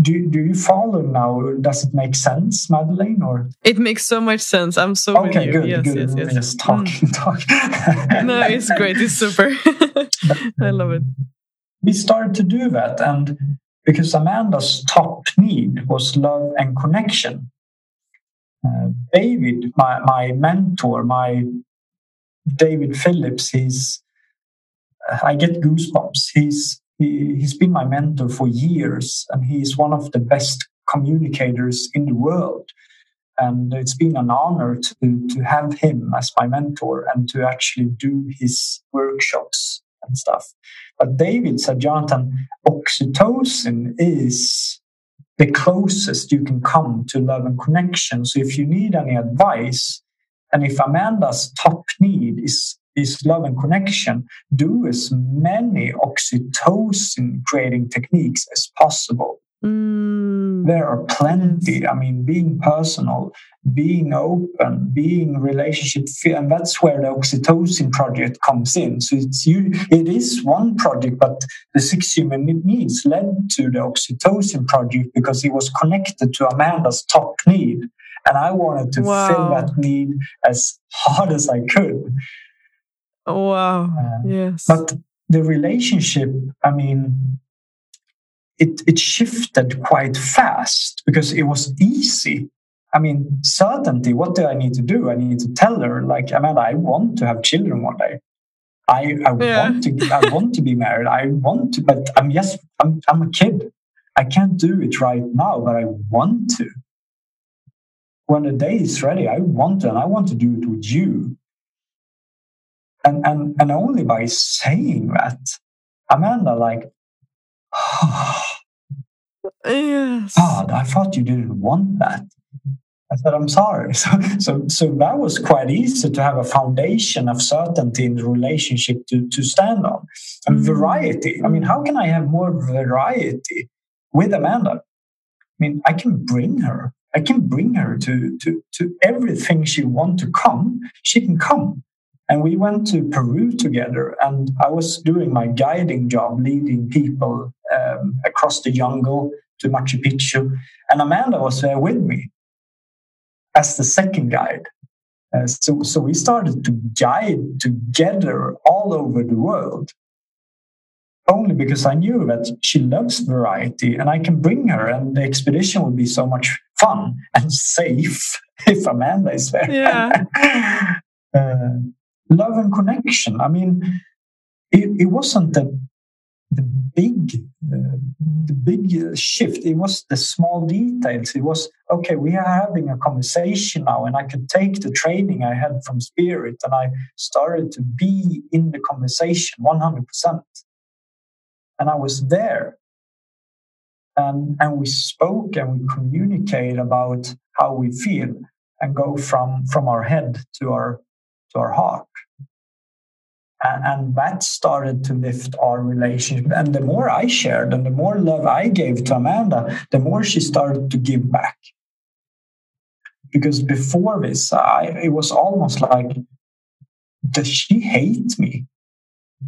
do, do you follow now? Does it make sense, Madeline? Or it makes so much sense. I'm so okay. Good, yes, good. Yes, yes, Just talking, mm. talk. no, it's great. It's super. I love it. We started to do that, and because Amanda's top need was love and connection. Uh, David, my my mentor, my David Phillips, he's I get goosebumps. He's he, he's been my mentor for years, and he's one of the best communicators in the world. And it's been an honor to, to have him as my mentor and to actually do his workshops and stuff. But David said, Jonathan, oxytocin is the closest you can come to love and connection. So if you need any advice, and if Amanda's top need is is love and connection, do as many oxytocin creating techniques as possible. Mm. There are plenty. I mean, being personal, being open, being relationship, and that's where the oxytocin project comes in. So it's you. It is one project, but the six human needs led to the oxytocin project because it was connected to Amanda's top need, and I wanted to wow. fill that need as hard as I could. Oh, wow. Uh, yes. But the relationship, I mean, it, it shifted quite fast because it was easy. I mean, certainty, what do I need to do? I need to tell her, like, Amanda, I want to have children one day. I, I yeah. want to I want to be married. I want to, but I'm yes, I'm I'm a kid. I can't do it right now, but I want to. When the day is ready, I want to, and I want to do it with you. And, and, and only by saying that, Amanda, like, oh, yes. God, I thought you didn't want that. I said, I'm sorry. So, so, so that was quite easy to have a foundation of certainty in the relationship to, to stand on. And mm. variety. I mean, how can I have more variety with Amanda? I mean, I can bring her. I can bring her to, to, to everything she wants to come. She can come. And we went to Peru together, and I was doing my guiding job, leading people um, across the jungle to Machu Picchu. And Amanda was there with me as the second guide. Uh, so, so we started to guide together all over the world. Only because I knew that she loves variety and I can bring her, and the expedition would be so much fun and safe if Amanda is there. Yeah. uh, love and connection. I mean, it, it wasn't the the big uh, the big shift. It was the small details. It was okay. We are having a conversation now, and I could take the training I had from Spirit, and I started to be in the conversation one hundred percent, and I was there. And, and we spoke and we communicate about how we feel and go from from our head to our to our heart and that started to lift our relationship. And the more I shared and the more love I gave to Amanda, the more she started to give back. Because before this, I, it was almost like, does she hate me?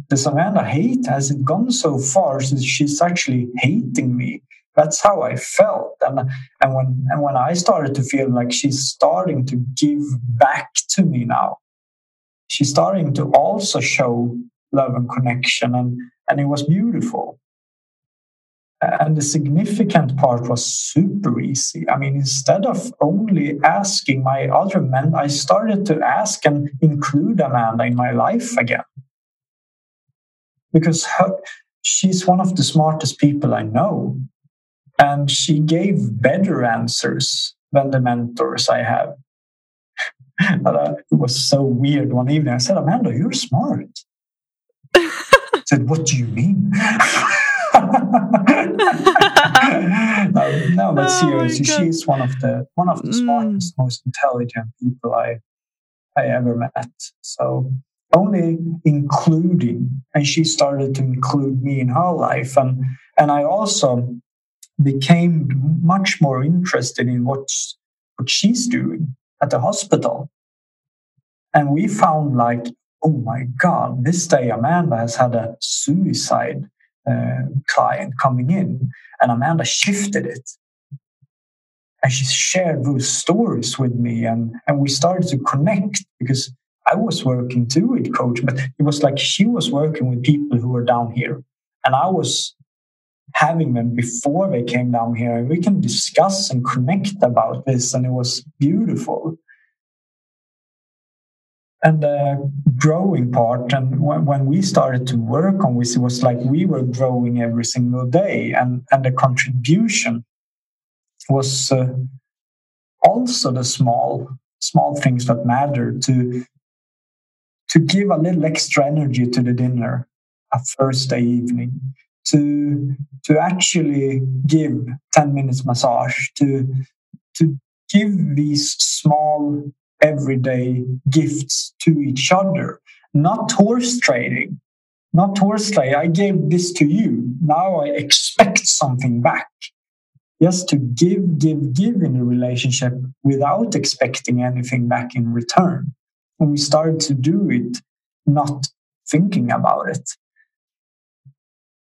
Does Amanda hate? Has it gone so far that she's actually hating me? That's how I felt. And, and when and when I started to feel like she's starting to give back to me now, she's starting to also show love and connection and and it was beautiful and the significant part was super easy i mean instead of only asking my other men i started to ask and include amanda in my life again because her, she's one of the smartest people I know. And she gave better answers than the mentors I have. but, uh, it was so weird one evening. I said, Amanda, you're smart. I said, What do you mean? no, no, but oh seriously, she's one of the one of the smartest, mm. most intelligent people I I ever met. So only including, and she started to include me in her life, and and I also became much more interested in what what she's doing at the hospital, and we found like, oh my god, this day Amanda has had a suicide uh, client coming in, and Amanda shifted it. And she shared those stories with me, and, and we started to connect because I was working too with coach, but it was like she was working with people who were down here, and I was having them before they came down here, and we can discuss and connect about this, and it was beautiful. And the growing part and when, when we started to work on this it was like we were growing every single day and and the contribution was uh, also the small small things that matter to to give a little extra energy to the dinner a thursday evening to to actually give 10 minutes massage to to give these small everyday gifts to each other, not horse trading. Not horse trading. I gave this to you. Now I expect something back. Just to give, give, give in a relationship without expecting anything back in return. And we started to do it not thinking about it.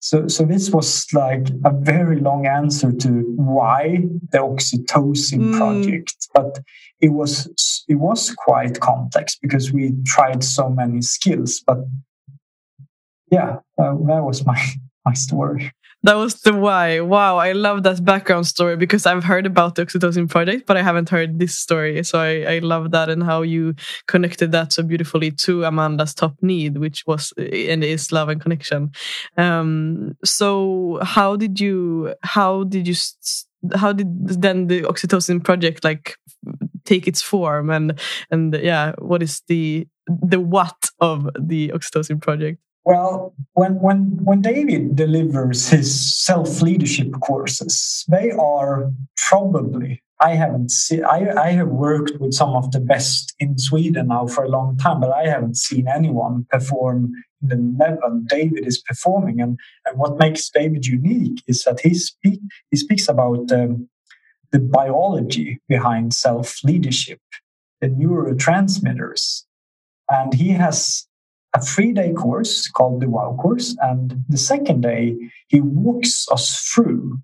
So, so this was like a very long answer to why the oxytocin mm. project, but it was it was quite complex because we tried so many skills. But yeah, uh, that was my my story. That was the why. Wow, I love that background story because I've heard about the Oxytocin project, but I haven't heard this story. So I, I love that and how you connected that so beautifully to Amanda's top need, which was and is love and connection. Um, so how did you? How did you? How did then the Oxytocin project like take its form and and yeah, what is the the what of the Oxytocin project? Well, when when when David delivers his self leadership courses, they are probably I haven't seen. I, I have worked with some of the best in Sweden now for a long time, but I haven't seen anyone perform in the level David is performing. And, and what makes David unique is that he speak he speaks about um, the biology behind self leadership, the neurotransmitters, and he has a three day course called the Wow course. And the second day, he walks us through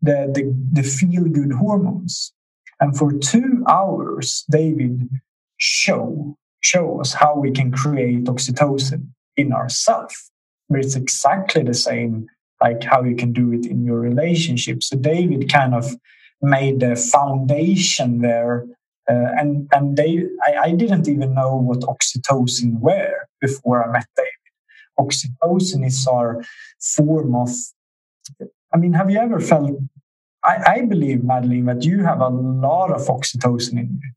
the, the, the feel good hormones. And for two hours, David show, show us how we can create oxytocin in ourselves. It's exactly the same like how you can do it in your relationship. So David kind of made the foundation there uh, and and they, I, I, didn't even know what oxytocin were before I met David. Oxytocin is our form of. I mean, have you ever felt? I, I believe, Madeline, that you have a lot of oxytocin in you.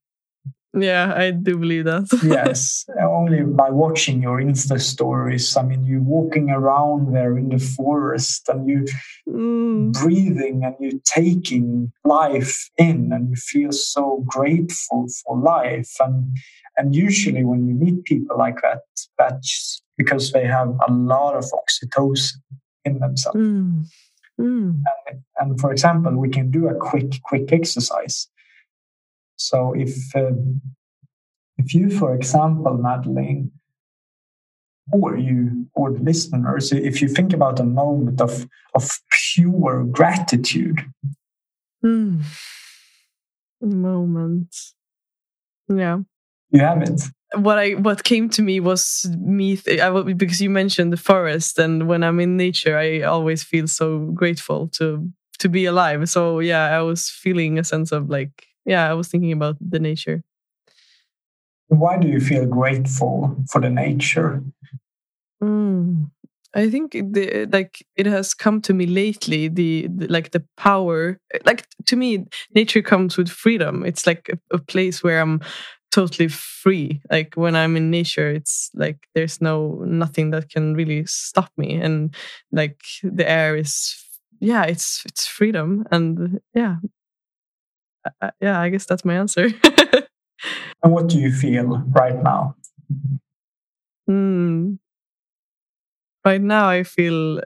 Yeah, I do believe that. yes, only by watching your Insta stories. I mean, you walking around there in the forest and you mm. breathing and you taking life in, and you feel so grateful for life. And and usually, when you meet people like that, that's because they have a lot of oxytocin in themselves. Mm. Mm. And, and for example, we can do a quick quick exercise so if um, if you, for example, Madeline, or you or the listeners, if you think about a moment of of pure gratitude, mm. moment, yeah, you have it. What I what came to me was me I, because you mentioned the forest, and when I'm in nature, I always feel so grateful to to be alive. So yeah, I was feeling a sense of like yeah, I was thinking about the nature. Why do you feel grateful for the nature? Mm. I think the, like it has come to me lately. The, the, like the power, like to me, nature comes with freedom. It's like a, a, place where I'm totally free. Like when I'm in nature, it's like there's no nothing that can really stop me, and like the air is, yeah, it's it's freedom, and yeah, I, yeah. I guess that's my answer. and what do you feel right now? Hmm right now I feel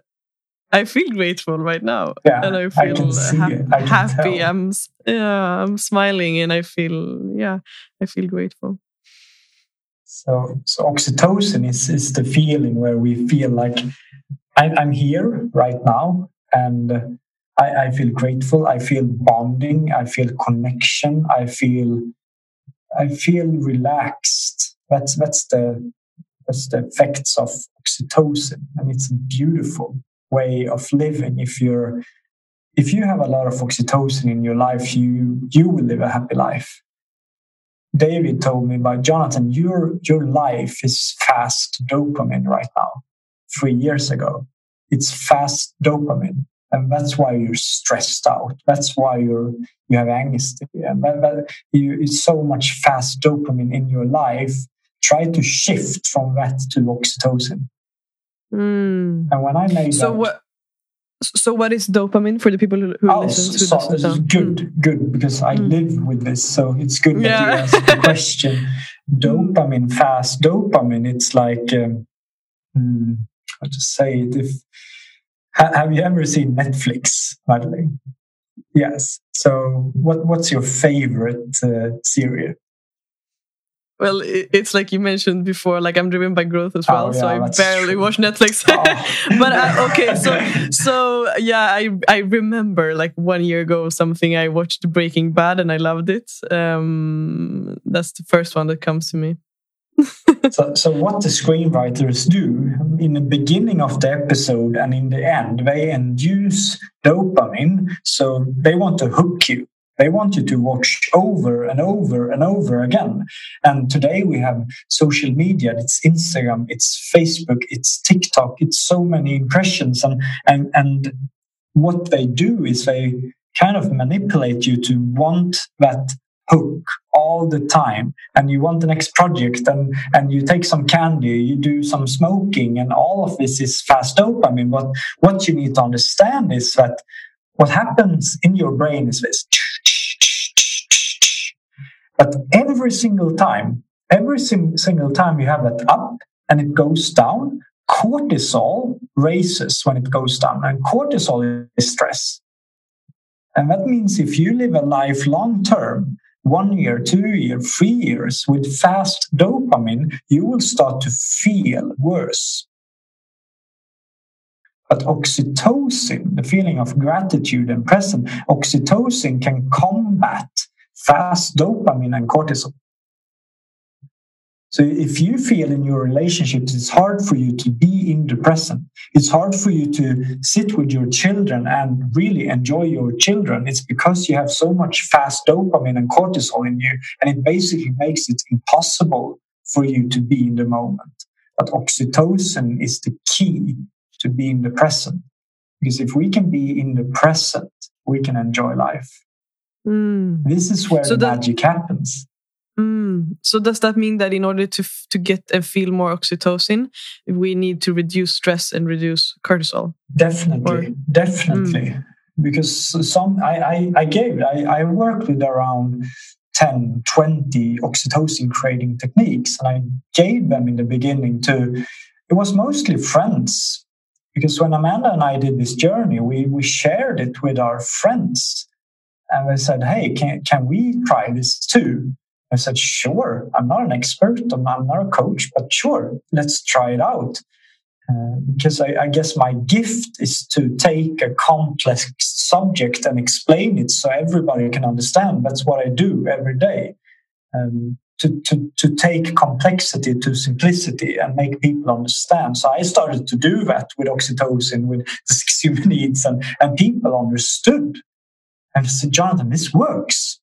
I feel grateful right now, yeah, and I feel I I happy. Tell. I'm yeah, I'm smiling, and I feel yeah, I feel grateful. So, so oxytocin is is the feeling where we feel like I, I'm here right now, and I, I feel grateful. I feel bonding. I feel connection. I feel I feel relaxed. That's that's the that's the effects of oxytocin and it's beautiful way of living. If you're if you have a lot of oxytocin in your life you you will live a happy life. David told me about jonathan your your life is fast dopamine right now. Three years ago it's fast dopamine and that's why you're stressed out. That's why you're you have anxiety and that, that you, it's so much fast dopamine in your life. Try to shift from that to oxytocin. Mm. And when I made so that, what? So what is dopamine for the people who, oh, listen so, to this? So good, mm. good because I mm. live with this, so it's good that yeah. you asked the question. dopamine, fast dopamine. It's like um, hmm, how to say it. If have you ever seen Netflix, Madeline? Yes. So, what what's your favorite uh, series? Well, it's like you mentioned before. Like I'm driven by growth as well, oh, yeah, so I barely true. watch Netflix. Oh. but I, okay, so so yeah, I I remember like one year ago something I watched Breaking Bad and I loved it. Um, that's the first one that comes to me. so, so what the screenwriters do in the beginning of the episode and in the end, they induce dopamine. So they want to hook you. They want you to watch over and over and over again. And today we have social media, it's Instagram, it's Facebook, it's TikTok, it's so many impressions. And, and, and what they do is they kind of manipulate you to want that hook all the time and you want the next project and and you take some candy you do some smoking and all of this is fast dopamine but what you need to understand is that what happens in your brain is this but every single time, every sim- single time you have that up and it goes down, cortisol raises when it goes down. And cortisol is stress. And that means if you live a life long term, one year, two years, three years with fast dopamine, you will start to feel worse. But oxytocin, the feeling of gratitude and present, oxytocin can combat fast dopamine and cortisol. So if you feel in your relationships it's hard for you to be in the present, it's hard for you to sit with your children and really enjoy your children, it's because you have so much fast dopamine and cortisol in you, and it basically makes it impossible for you to be in the moment. But oxytocin is the key to be in the present. Because if we can be in the present, we can enjoy life. Mm. This is where so the magic happens. Mm. So does that mean that in order to to get and feel more oxytocin, we need to reduce stress and reduce cortisol? Definitely, or, definitely. Mm. Because some I, I, I gave I, I worked with around 10, 20 oxytocin creating techniques, and I gave them in the beginning to. It was mostly friends because when Amanda and I did this journey, we we shared it with our friends and they said, Hey, can, can we try this too? I said, Sure. I'm not an expert, I'm not, I'm not a coach, but sure, let's try it out. Uh, because I, I, guess my gift is to take a complex subject and explain it so everybody can understand. That's what I do every day. Um, to, to, to take complexity to simplicity and make people understand. So I started to do that with oxytocin, with the six human needs, and, and people understood and I said, Jonathan, this works.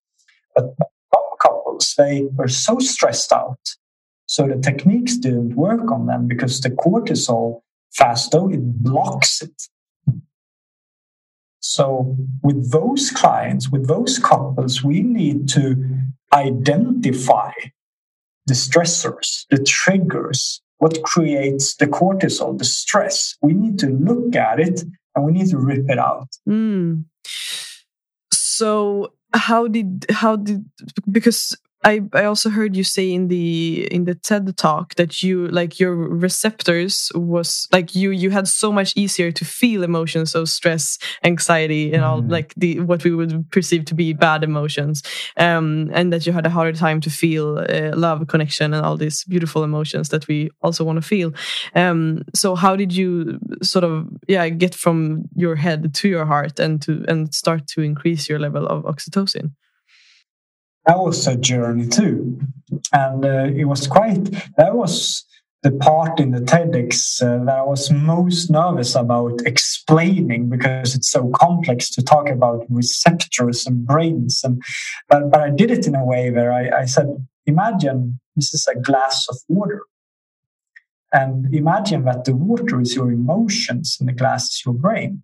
But couples, they were so stressed out. So the techniques didn't work on them because the cortisol fasto, it blocks it. So, with those clients, with those couples, we need to identify the stressors, the triggers, what creates the cortisol, the stress. We need to look at it and we need to rip it out. Mm. So, how did how did because I, I also heard you say in the in the TED talk that you like your receptors was like you you had so much easier to feel emotions of stress, anxiety, and all mm. like the what we would perceive to be bad emotions, um, and that you had a harder time to feel uh, love, connection, and all these beautiful emotions that we also want to feel. Um, so how did you sort of yeah get from your head to your heart and to and start to increase your level of oxytocin? That was a journey too. And uh, it was quite, that was the part in the TEDx uh, that I was most nervous about explaining because it's so complex to talk about receptors and brains. And but, but I did it in a way where I, I said, imagine this is a glass of water. And imagine that the water is your emotions and the glass is your brain.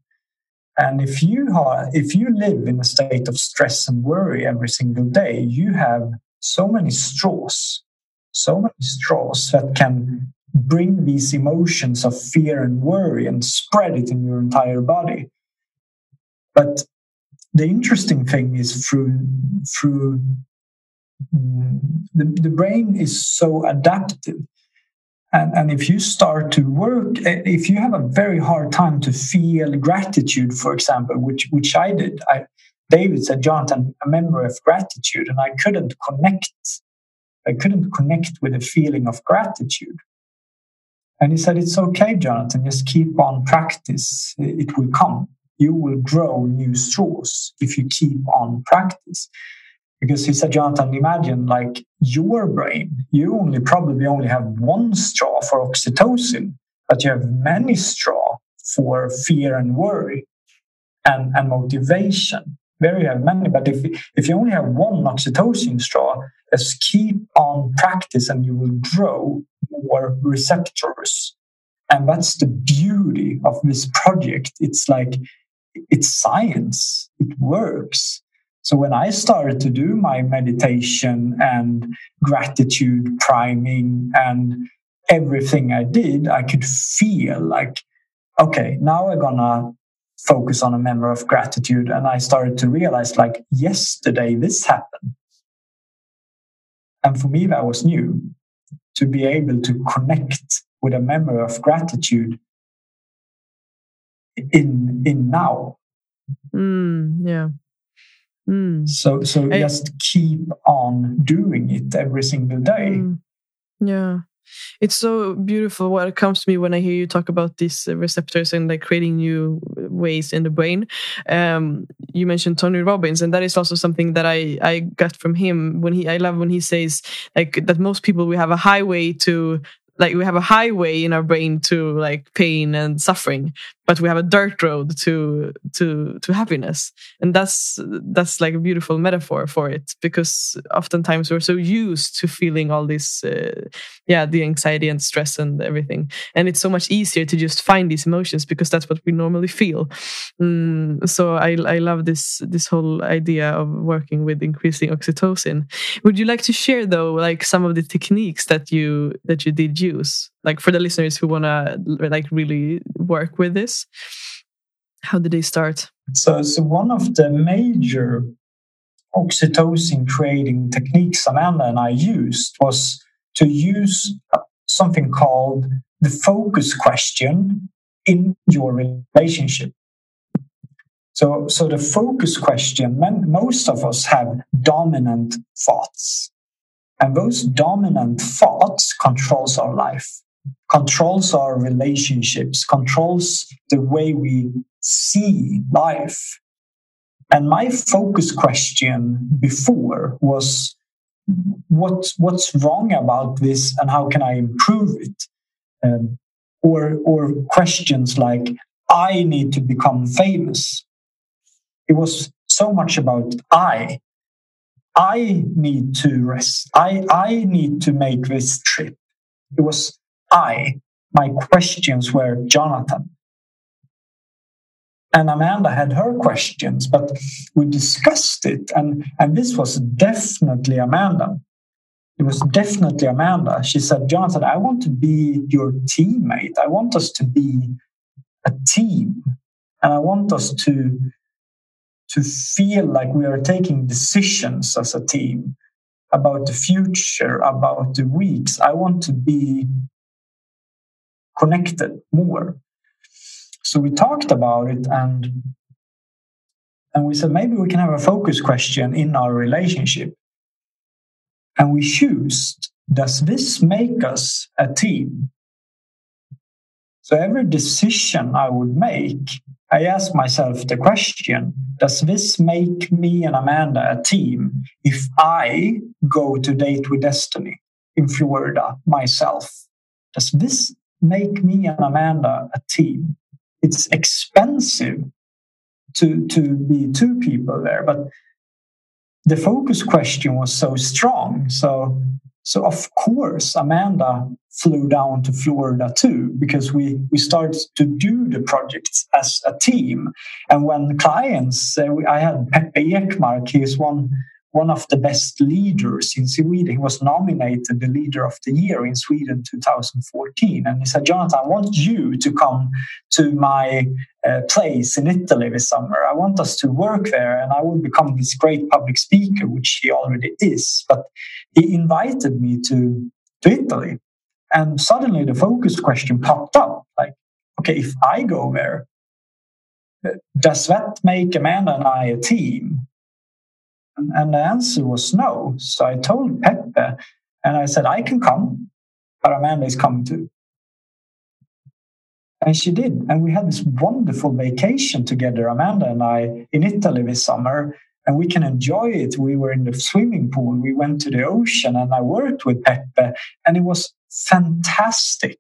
And if you are, if you live in a state of stress and worry every single day, you have so many straws, so many straws that can bring these emotions of fear and worry and spread it in your entire body. But the interesting thing is through through mm, the, the brain is so adaptive and, and if you start to work, eh, if you have a very hard time to feel gratitude, for example, which which I did, I, David said, Jonathan, a member of gratitude, and I couldn't connect. I couldn't connect with a feeling of gratitude. And he said, It's okay, Jonathan, just keep on practice. It will come. You will grow new straws if you keep on practice because he said, Jonathan, imagine like your brain, you only probably only have one straw for oxytocin, but you have many straw for fear and worry and, and motivation. There you have many, but if, if you only have one oxytocin straw, just keep on practice and you will grow more receptors. And that's the beauty of this project. It's like, it's science. It works so when I started to do my meditation and gratitude priming and everything I did, I could feel like, okay, now I'm gonna focus on a memory of gratitude. And I started to realize, like, yesterday this happened. And for me, that was new to be able to connect with a memory of gratitude in in now. Mm, yeah. Mm. So so I, just keep on doing it every single day. Mm. Yeah. It's so beautiful what comes to me when I hear you talk about these receptors and like creating new ways in the brain. Um, you mentioned Tony Robbins, and that is also something that I I got from him when he I love when he says like that most people we have a highway to like we have a highway in our brain to like pain and suffering but we have a dirt road to to to happiness. And that's that's like a beautiful metaphor for it because oftentimes we're so used to feeling all this uh, yeah the anxiety and stress and everything. And it's so much easier to just find these emotions because that's what we normally feel. Mm, so i i love this this whole idea of working with increasing oxytocin. Would you like to share though like some of the techniques that you that you did use? Like for the listeners who want to like really work with this how did they start? So so one of the major oxytocin creating techniques amanda and i used was to use something called the focus question in your relationship. So, so the focus question, most of us have dominant thoughts. And those dominant thoughts controls our life controls our relationships, controls the way we see life. And my focus question before was what, what's wrong about this and how can I improve it? Um, or, or questions like, I need to become famous. It was so much about I. I need to rest. I, I need to make this trip. It was I. my questions were Jonathan. And Amanda had her questions, but we discussed it. And, and this was definitely Amanda. It was definitely Amanda. She said, Jonathan, I want to be your teammate. I want us to be a team. And I want us to, to feel like we are taking decisions as a team about the future, about the weeks. I want to be connected more. So we talked about it and and we said maybe we can have a focus question in our relationship. And we choose does this make us a team? So every decision I would make, I ask myself the question Does this make me and Amanda a team if I go to date with Destiny in Florida myself? Does this make me and Amanda a team? It's expensive to, to be two people there, but the focus question was so strong. So so of course, Amanda flew down to Florida too because we we started to do the projects as a team. And when clients, uh, I had Peppe Ekmark. Is one one of the best leaders in Sweden. He was nominated the leader of the year in Sweden 2014. And he said, Jonathan, I want you to come to my uh, place in Italy this summer. I want us to work there and I will become this great public speaker, which he already is. But he invited me to, to Italy. And suddenly the focus question popped up like, okay, if I go there, uh, does that make Amanda and I a team? And the answer was no. So I told Pepe and I said, I can come, but Amanda is coming too. And she did. And we had this wonderful vacation together, Amanda and I, in Italy this summer. And we can enjoy it. We were in the swimming pool, we went to the ocean, and I worked with Pepe. and it was fantastic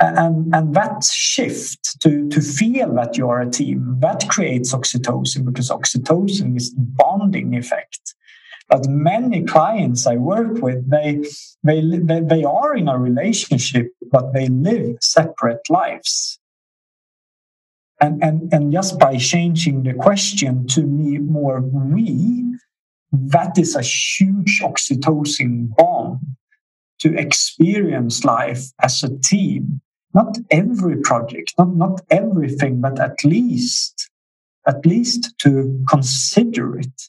and and that shift to to feel that you're a team that creates oxytocin because oxytocin is the bonding effect. But many clients i work with they they they, they are in a relationship but they live separate lives. And and and just by changing the question to me more we that is a huge oxytocin bond to experience life as a team not every project, not, not everything, but at least, at least to consider it.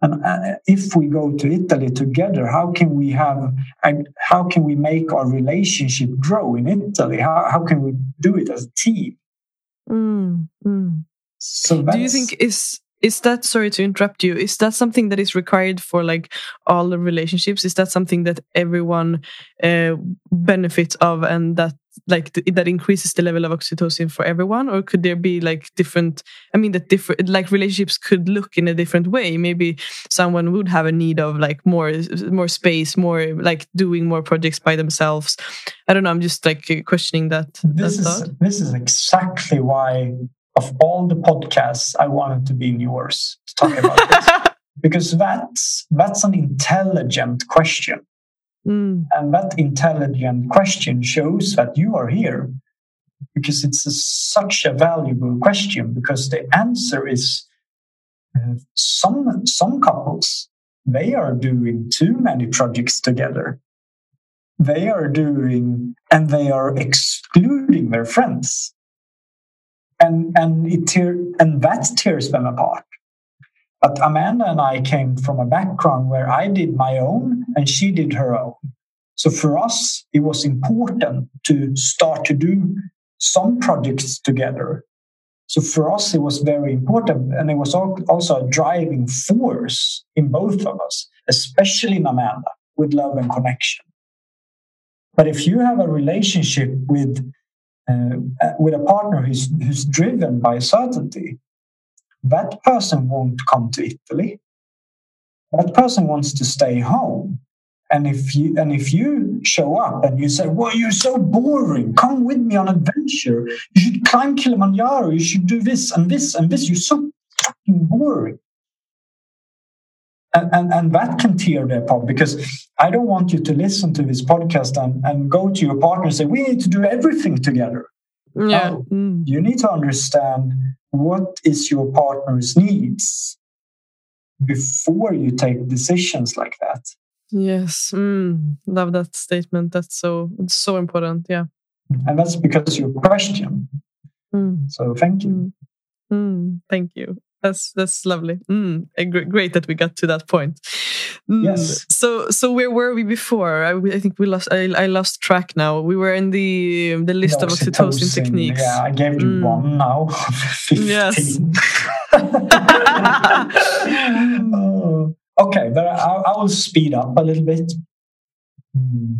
And uh, if we go to Italy together, how can we have, and how can we make our relationship grow in Italy? How, how can we do it as a team? Mm, mm. So do you think is is that sorry to interrupt you is that something that is required for like all the relationships is that something that everyone uh, benefits of and that like th that increases the level of oxytocin for everyone? Or could there be like different i mean that different like relationships could look in a different way. Maybe someone would have a need of like more more space more like doing more projects by themselves. I don't know i'm just like uh, questioning that this that is thought. this is exactly why of all the podcasts i wanted to be in yours to talk about this. Because that's that's an intelligent question Mm. And that intelligent question shows that you are here because it's a, such a valuable question because the answer is uh, some some couples they are doing too many projects together. They are doing and they are excluding their friends. And and it tear, and that tears them apart but Amanda and I came from a background where I did my own and she did her own. So for us, it was important to start to do some projects together. So for us, it was very important. And it was also a driving force in both of us, especially in Amanda with love and connection. But if you have a relationship with, uh, with a partner who's, who's driven by certainty, that person won't come to Italy. That person wants to stay home. And if you and if you show up and you say, "Well, you're so boring. Come with me on adventure. You should climb Kilimanjaro. You should do this and this and this. You're so fucking boring." and, and, and that can tear their apart because I don't want you to listen to this podcast and, and go to your partner and say, we need to do everything together. Yeah. No, mm. You need to understand what is your partner's needs before you take decisions like that. Yes. Mm. Love that statement. That's so, it's so important. Yeah. And that's because you question. Mm. So thank you. Mm. mm. Thank you. That's that's lovely. Mm, great that we got to that point. Mm. Yes. So so where were we before? I, I think we lost. I, I, lost track now. We were in the the list the of oxytocin, techniques. Yeah, I gave you mm. one now. yes. oh. Okay, but I, I will speed up a little bit. Hmm.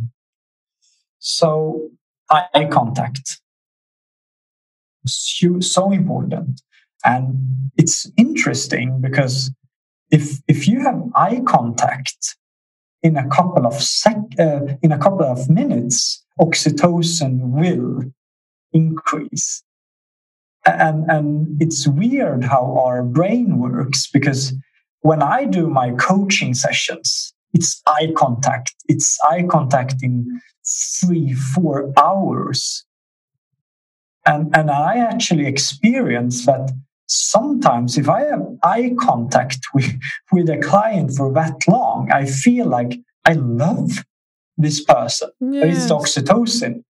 So eye contact. So, so important and it's interesting because if if you have eye contact in a couple of sec uh, in a couple of minutes, oxytocin will increase. And and it's weird how our brain works because when I do my coaching sessions, it's eye contact. It's eye contact in three, four hours. And, and I actually experience that sometimes if I have eye contact with, with a client for that long, I feel like I love this person. Yes. It's oxytocin.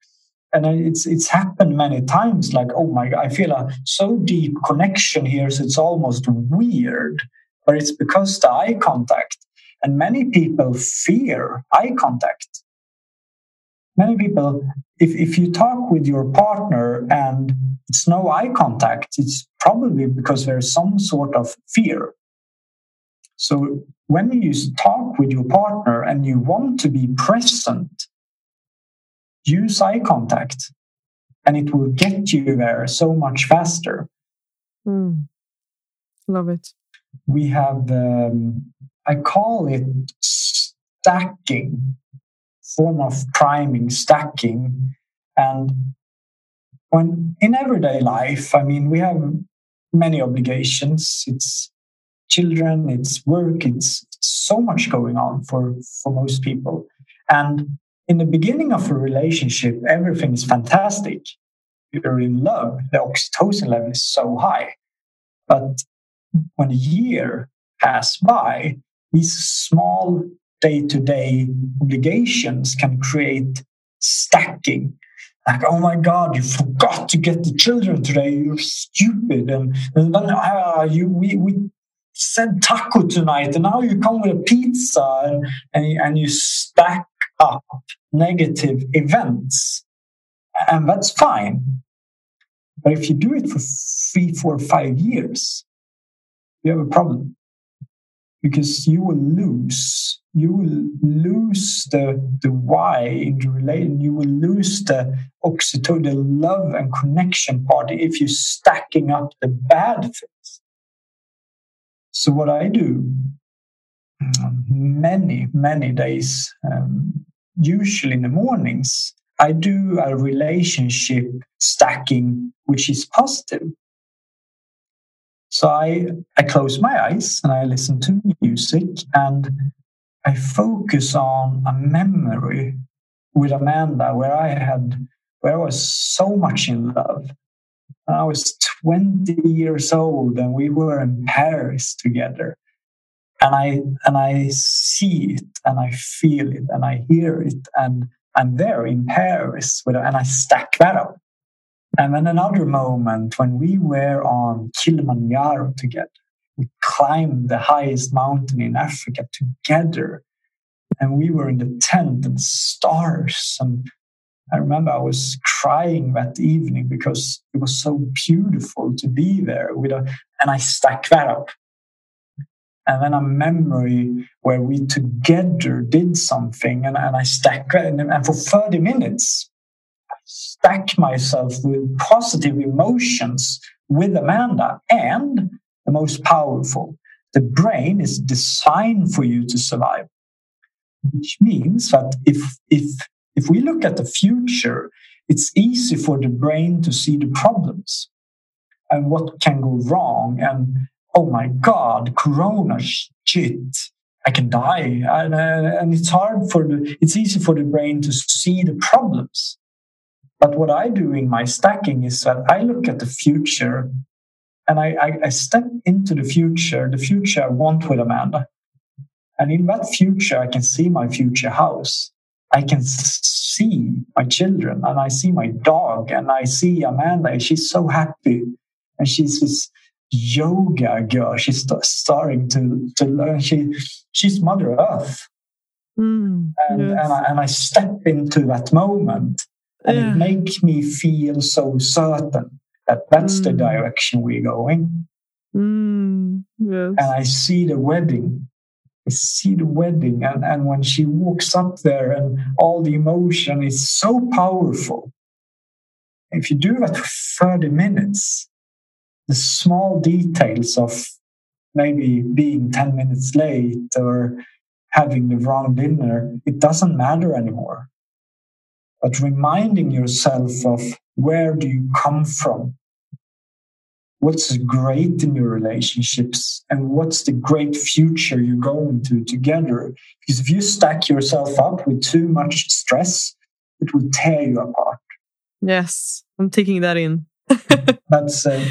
And it's it's happened many times. Like, oh my god, I feel a so deep connection here, so it's almost weird. But it's because the eye contact. And many people fear eye contact. Many people, if, if you talk with your partner and it's no eye contact, it's probably because there's some sort of fear. So when you talk with your partner and you want to be present, use eye contact and it will get you there so much faster. Mm. Love it. We have, um, I call it stacking, form of priming, stacking. And when in everyday life, I mean, we have many obligations. It's children, it's work, it's so much going on for, for most people. And in the beginning of a relationship, everything is fantastic. You're in love, the oxytocin level is so high. But when a year pass by, these small day to day obligations can create stacking like, oh my God, you forgot to get the children today. You're stupid. And, and then uh, you, we, we said taco tonight, and now you come with a pizza and, and, and you stack up negative events. And that's fine. But if you do it for three, four, five years, you have a problem because you will lose. You will lose the the why in the relation you will lose the oxytocin the love and connection part if you're stacking up the bad things. So what i do many many days um, usually in the mornings i do a relationship stacking which is positive so I, I close my eyes and I listen to music and I focus on a memory with Amanda where I had, where I was so much in love. I was 20 years old and we were in Paris together. And I, and I see it and I feel it and I hear it and I'm there in Paris with, and I stack that up. And then another moment when we were on Kilimanjaro together. We climbed the highest mountain in Africa together. And we were in the tent and stars. And I remember I was crying that evening because it was so beautiful to be there with a, and I stack that up. And then a memory where we together did something and, and I stack and, and for 30 minutes stack myself with positive emotions with Amanda. And the most powerful, the brain is designed for you to survive. Which means that if, if, if we look at the future, it's easy for the brain to see the problems and what can go wrong. And oh my God, Corona shit. I can die, and, uh, and it's hard for the. It's easy for the brain to see the problems. But what I do in my stacking is that I look at the future, and I, I, I step into the future, the future I want with Amanda, and in that future I can see my future house. I can see my children, and I see my dog, and I see Amanda. She's so happy, and she's this yoga girl. She's starting to to learn. She she's Mother Earth, mm, and yes. and, I, and I step into that moment, and yeah. it makes me feel so certain that that's mm. the direction we're going. Mm, yes. And I see the wedding. I see the wedding, and, and when she walks up there, and all the emotion is so powerful. If you do that for 30 minutes, the small details of maybe being 10 minutes late or having the wrong dinner, it doesn't matter anymore. But reminding yourself of where do you come from? What's great in your relationships and what's the great future you're going to together? Because if you stack yourself up with too much stress, it will tear you apart. Yes, I'm taking that in. That's uh,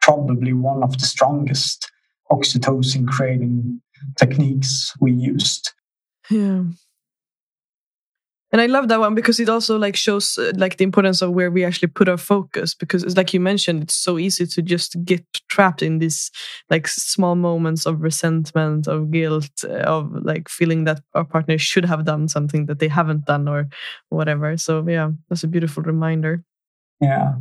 probably one of the strongest oxytocin creating techniques we used. Yeah. And I love that one because it also like shows uh, like the importance of where we actually put our focus because like you mentioned it's so easy to just get trapped in these like small moments of resentment of guilt uh, of like feeling that our partner should have done something that they haven't done or whatever. So yeah that's a beautiful reminder. Yeah.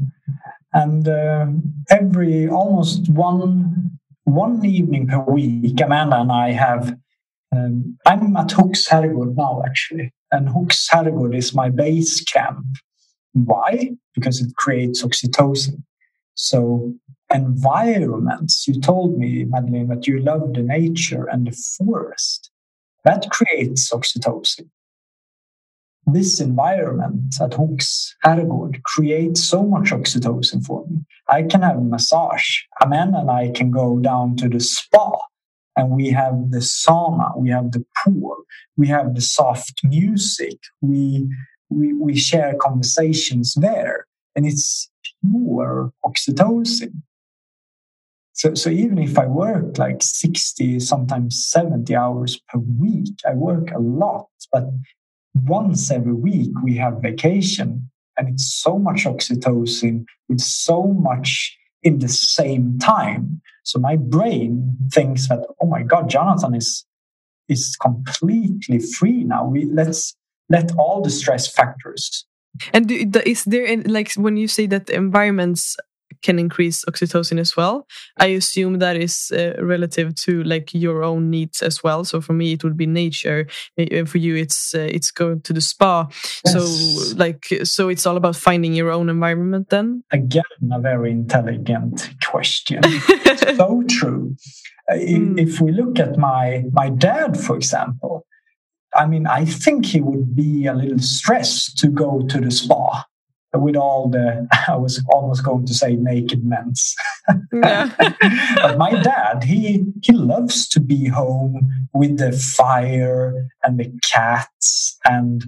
And uh, every almost one one evening per week, Amanda and I have. Um, I'm at Hooks Herrgård now, actually, and Hooks Herrgård is my base camp. Why? Because it creates oxytocin. So environments. You told me, Madeline, that you love the nature and the forest. That creates oxytocin this environment at Hooks Herrgård creates so much oxytocin for me. I can have a massage. Amanda and I can go down to the spa and we have the sauna, we have the pool, we have the soft music, we, we, we share conversations there, and it's pure oxytocin. So, so even if I work like 60, sometimes 70 hours per week, I work a lot, but once every week we have vacation and it's so much oxytocin it's so much in the same time. So my brain thinks that oh my god jonathan is is completely free now. We let's let all the stress factors and is there like when you say that environments can increase oxytocin as well. I assume that is uh, relative to like your own needs as well. So for me, it would be nature. For you, it's uh, it's going to the spa. Yes. So like so, it's all about finding your own environment. Then again, a very intelligent question. so true. Uh, mm. If we look at my my dad, for example, I mean, I think he would be a little stressed to go to the spa with all the I was almost going to say naked men's. Yeah. but my dad, he he loves to be home with the fire and the cats and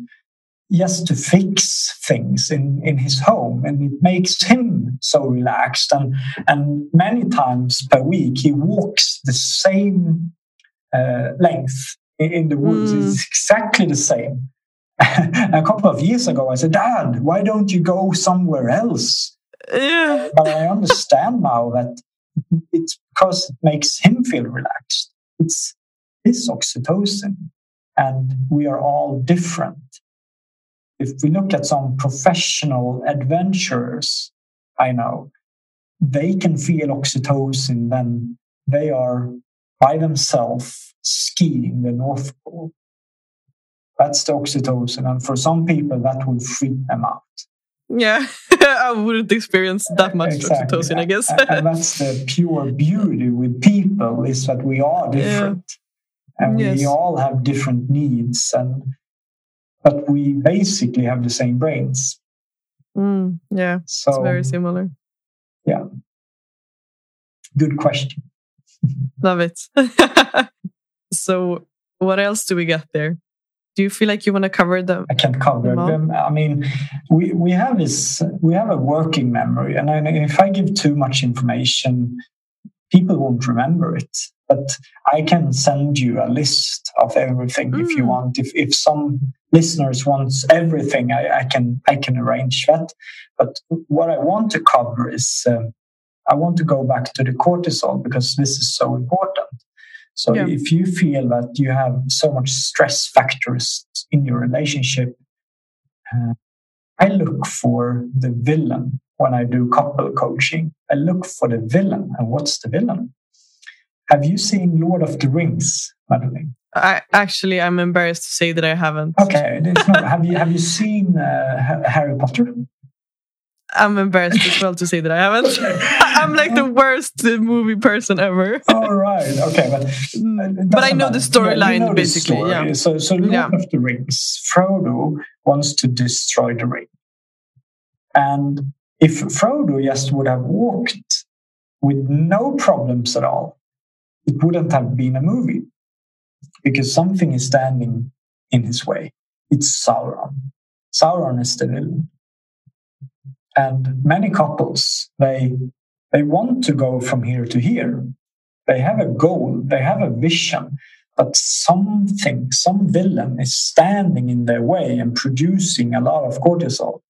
just to fix things in, in his home and it makes him so relaxed and and many times per week he walks the same uh, length in the woods mm. it's exactly the same a couple of years ago, I said, Dad, why don't you go somewhere else? Yeah. But I understand now that it's because it makes him feel relaxed. It's his oxytocin, and we are all different. If we look at some professional adventurers I know, they can feel oxytocin when they are by themselves skiing the North Pole that's the oxytocin. And for some people, that would freak them out. Yeah, I wouldn't experience that much exactly. oxytocin, I guess. and that's the pure beauty with people is that we are different. Yeah. And yes. we all have different needs and but we basically have the same brains. Mm, yeah, so, it's very similar. Yeah. Good question. Love it. So, what else do we get there? Do you feel like you want to cover them? I can cover them. I mean, we we have this we have a working memory, and if I give too much information, people won't remember it. But I can send you a list of everything mm. if you mm. want. If if some listeners wants everything, I, I can I can arrange that. But what I want to cover is um, I want to go back to the cortisol because this is so important. So yeah. if you feel that you have so much stress factors in your relationship, uh, I look for the villain when I do couple coaching. I look for the villain. And what's the villain? Have you seen Lord of the Rings, Madeline? I actually I'm embarrassed to say that I haven't. Okay, not, have you have you seen uh, Harry Potter? I'm embarrassed as well to say that I haven't. I'm like the worst movie person ever. All right, okay, but mm, but I know matter. the storyline yeah, you know basically. Story. Yeah. So, so Lord yeah. of the Rings, Frodo wants to destroy the ring, and if Frodo just would have walked with no problems at all, it wouldn't have been a movie because something is standing in his way. It's Sauron. Sauron is the villain and many couples they they want to go from here to here. They have a goal. They have a vision. But something some villain is standing in their way and producing a lot of cortisol.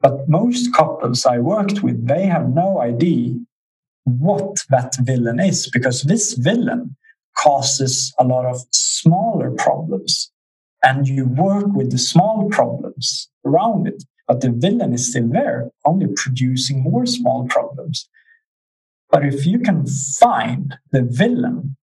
But most couples i worked with they have no idea what that villain is because this villain causes a lot of smaller problems. And you work with the small problems around it but the villain is still there, only producing more small problems. But if you can find the villain,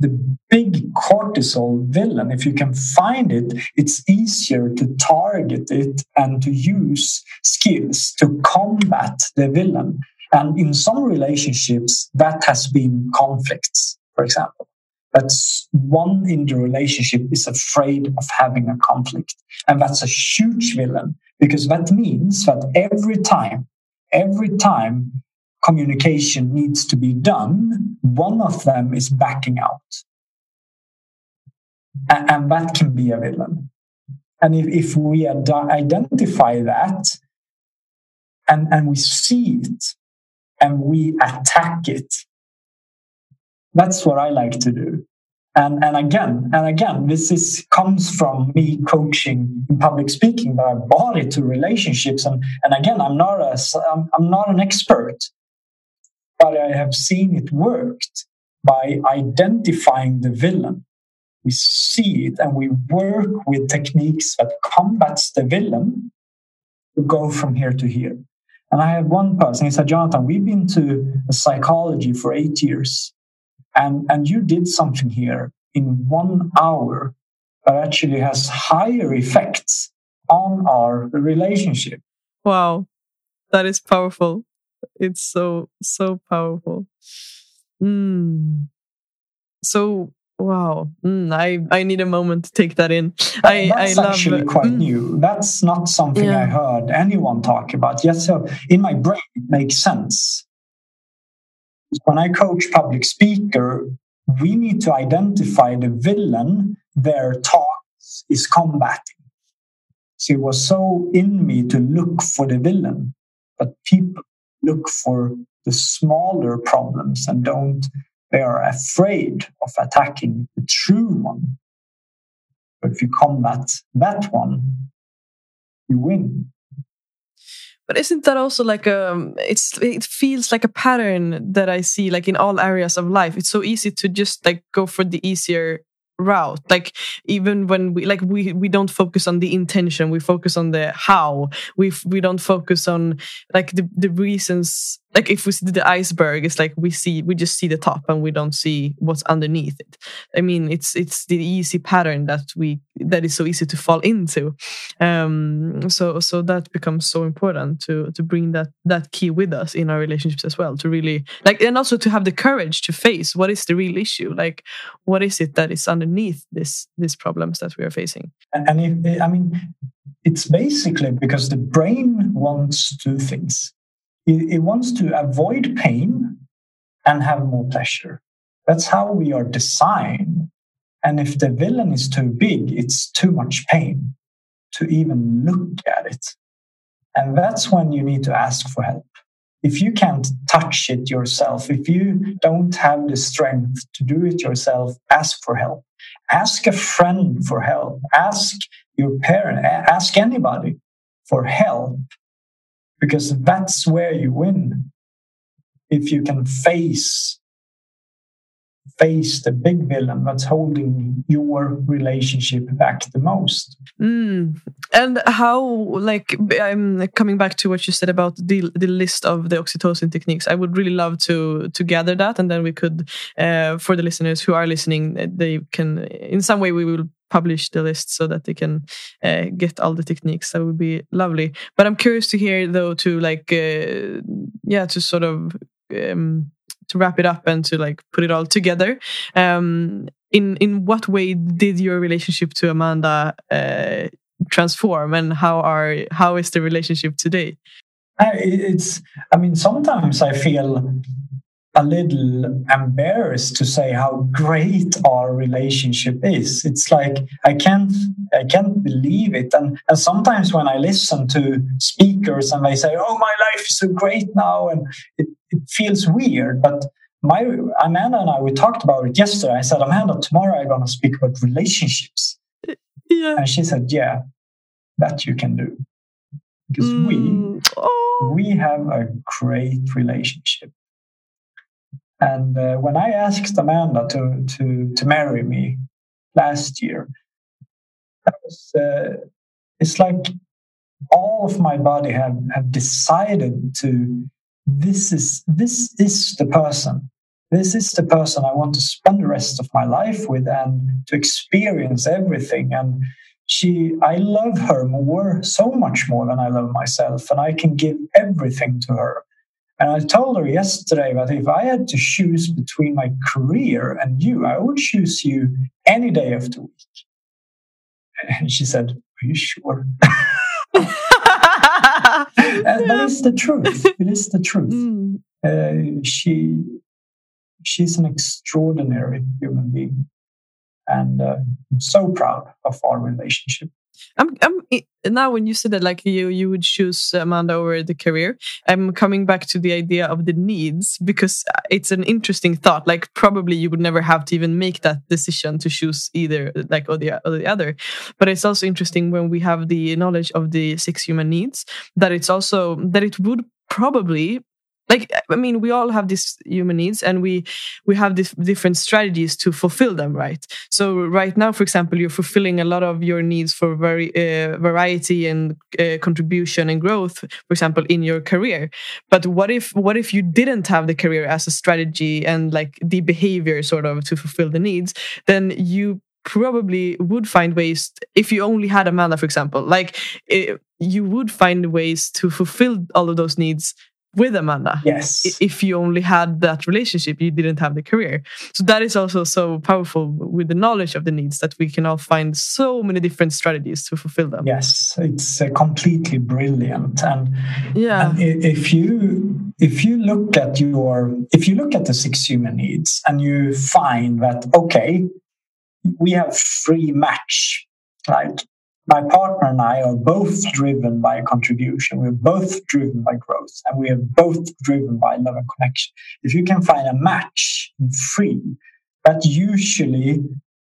the big cortisol villain, if you can find it, it's easier to target it and to use skills to combat the villain. And in some relationships, that has been conflicts, for example that's one in the relationship is afraid of having a conflict. And that's a huge villain because that means that every time, every time communication needs to be done, one of them is backing out. And, that can be a villain. And if, if we identify that and, and we see it and we attack it that's what I like to do. And, and again, and again, this is comes from me coaching in public speaking, but I brought it to relationships. And, and again, I'm not a, I'm, I'm not an expert, but I have seen it worked by identifying the villain. We see it and we work with techniques that combats the villain to go from here to here. And I had one person, he said, Jonathan, we've been to psychology for eight years and and you did something here in one hour that actually has higher effects on our relationship. Wow. That is powerful. It's so so powerful. Mm. so wow. Mm, i i need a moment to take that in. I that's I actually quite mm. new. That's not something yeah. i heard anyone talk about yes so in my brain it makes sense when I coach public speaker, we need to identify the villain their talk is combating. So it was so in me to look for the villain, but people look for the smaller problems and don't, they are afraid of attacking the true one. But if you combat that one, you win. But isn't that also like? Um, it's it feels like a pattern that I see like in all areas of life. It's so easy to just like go for the easier route like even when we like we we don't focus on the intention we focus on the how we we don't focus on like the, the reasons like if we see the iceberg it's like we see we just see the top and we don't see what's underneath it. I mean it's it's the easy pattern that we that is so easy to fall into. Um so so that becomes so important to to bring that that key with us in our relationships as well to really like and also to have the courage to face what is the real issue. Like what is it that is underneath this these problems that we are facing? And, and if, i mean it's basically because the brain wants two things it, it wants to avoid pain and have more pleasure. That's how we are designed. And if the villain is too big, it's too much pain to even look at it. And that's when you need to ask for help. If you can't touch it yourself, if you don't have the strength to do it yourself, ask for help. Ask a friend for help. Ask your parent, ask anybody for help because that's where you win. If you can face face the big villain that's holding your relationship back the most. Mm. And how, like, I'm coming back to what you said about the the list of the oxytocin techniques. I would really love to to gather that, and then we could, uh, for the listeners who are listening, they can, in some way, we will publish the list so that they can uh, get all the techniques that would be lovely. But i'm curious to hear though to like uh, yeah to sort of um, to wrap it up and to like put it all together um, in in what way did your relationship to amanda uh, transform and how are how is the relationship today? It's i mean sometimes i feel a little embarrassed to say how great our relationship is. It's like I can't I can't believe it. And, and sometimes when I listen to speakers and they say, "Oh, my life is so great now," and it, it feels weird, but my Amanda and I we talked about it yesterday. I said, Amanda, tomorrow I'm going to speak about relationships. Yeah. And she said, Yeah, that you can do because mm. we oh. we have a great relationship and uh, when I asked Amanda to, to, to marry me last year, that was, uh, it's like all of my body have, have decided to this is this is the person. This is the person i want to spend the rest of my life with and to experience everything. And she i love her more so much more than i love myself. And i can give everything to her and I told her yesterday that if I had to choose between my career and you, I would choose you any day of the week. And she said, Are you sure? and, but it's the truth. It is the truth. Mm. Uh, she she's an extraordinary human being. And uh, I'm so proud of our relationship. I'm, I'm now when you said that like you you would choose Amanda over the career. I'm coming back to the idea of the needs because uh, it's an interesting thought. Like probably you would never have to even make that decision to choose either like or the or the other. But it's also interesting when we have the knowledge of the six human needs that it's also that it would probably like i mean we all have these human needs and we we have these different strategies to fulfill them right? So right now for example you're fulfilling a lot of your needs for very uh, variety and uh, contribution and growth for example in your career. But what if what if you didn't have the career as a strategy and like the behavior sort of to fulfill the needs? Then you probably would find ways if you only had amanda for example like it, eh, you would find ways to fulfill all of those needs with Amanda. Yes. If you only had that relationship, you didn't have the career. So that is also so powerful with the knowledge of the needs that we can all find so many different strategies to fulfill them. Yes, it's uh, completely brilliant. And yeah, and if you if you look at your if you look at the six human needs and you find that okay, we have free match, like my partner and I are both driven by contribution. We're both driven by growth and we are both driven by love and connection. If you can find a match free, that usually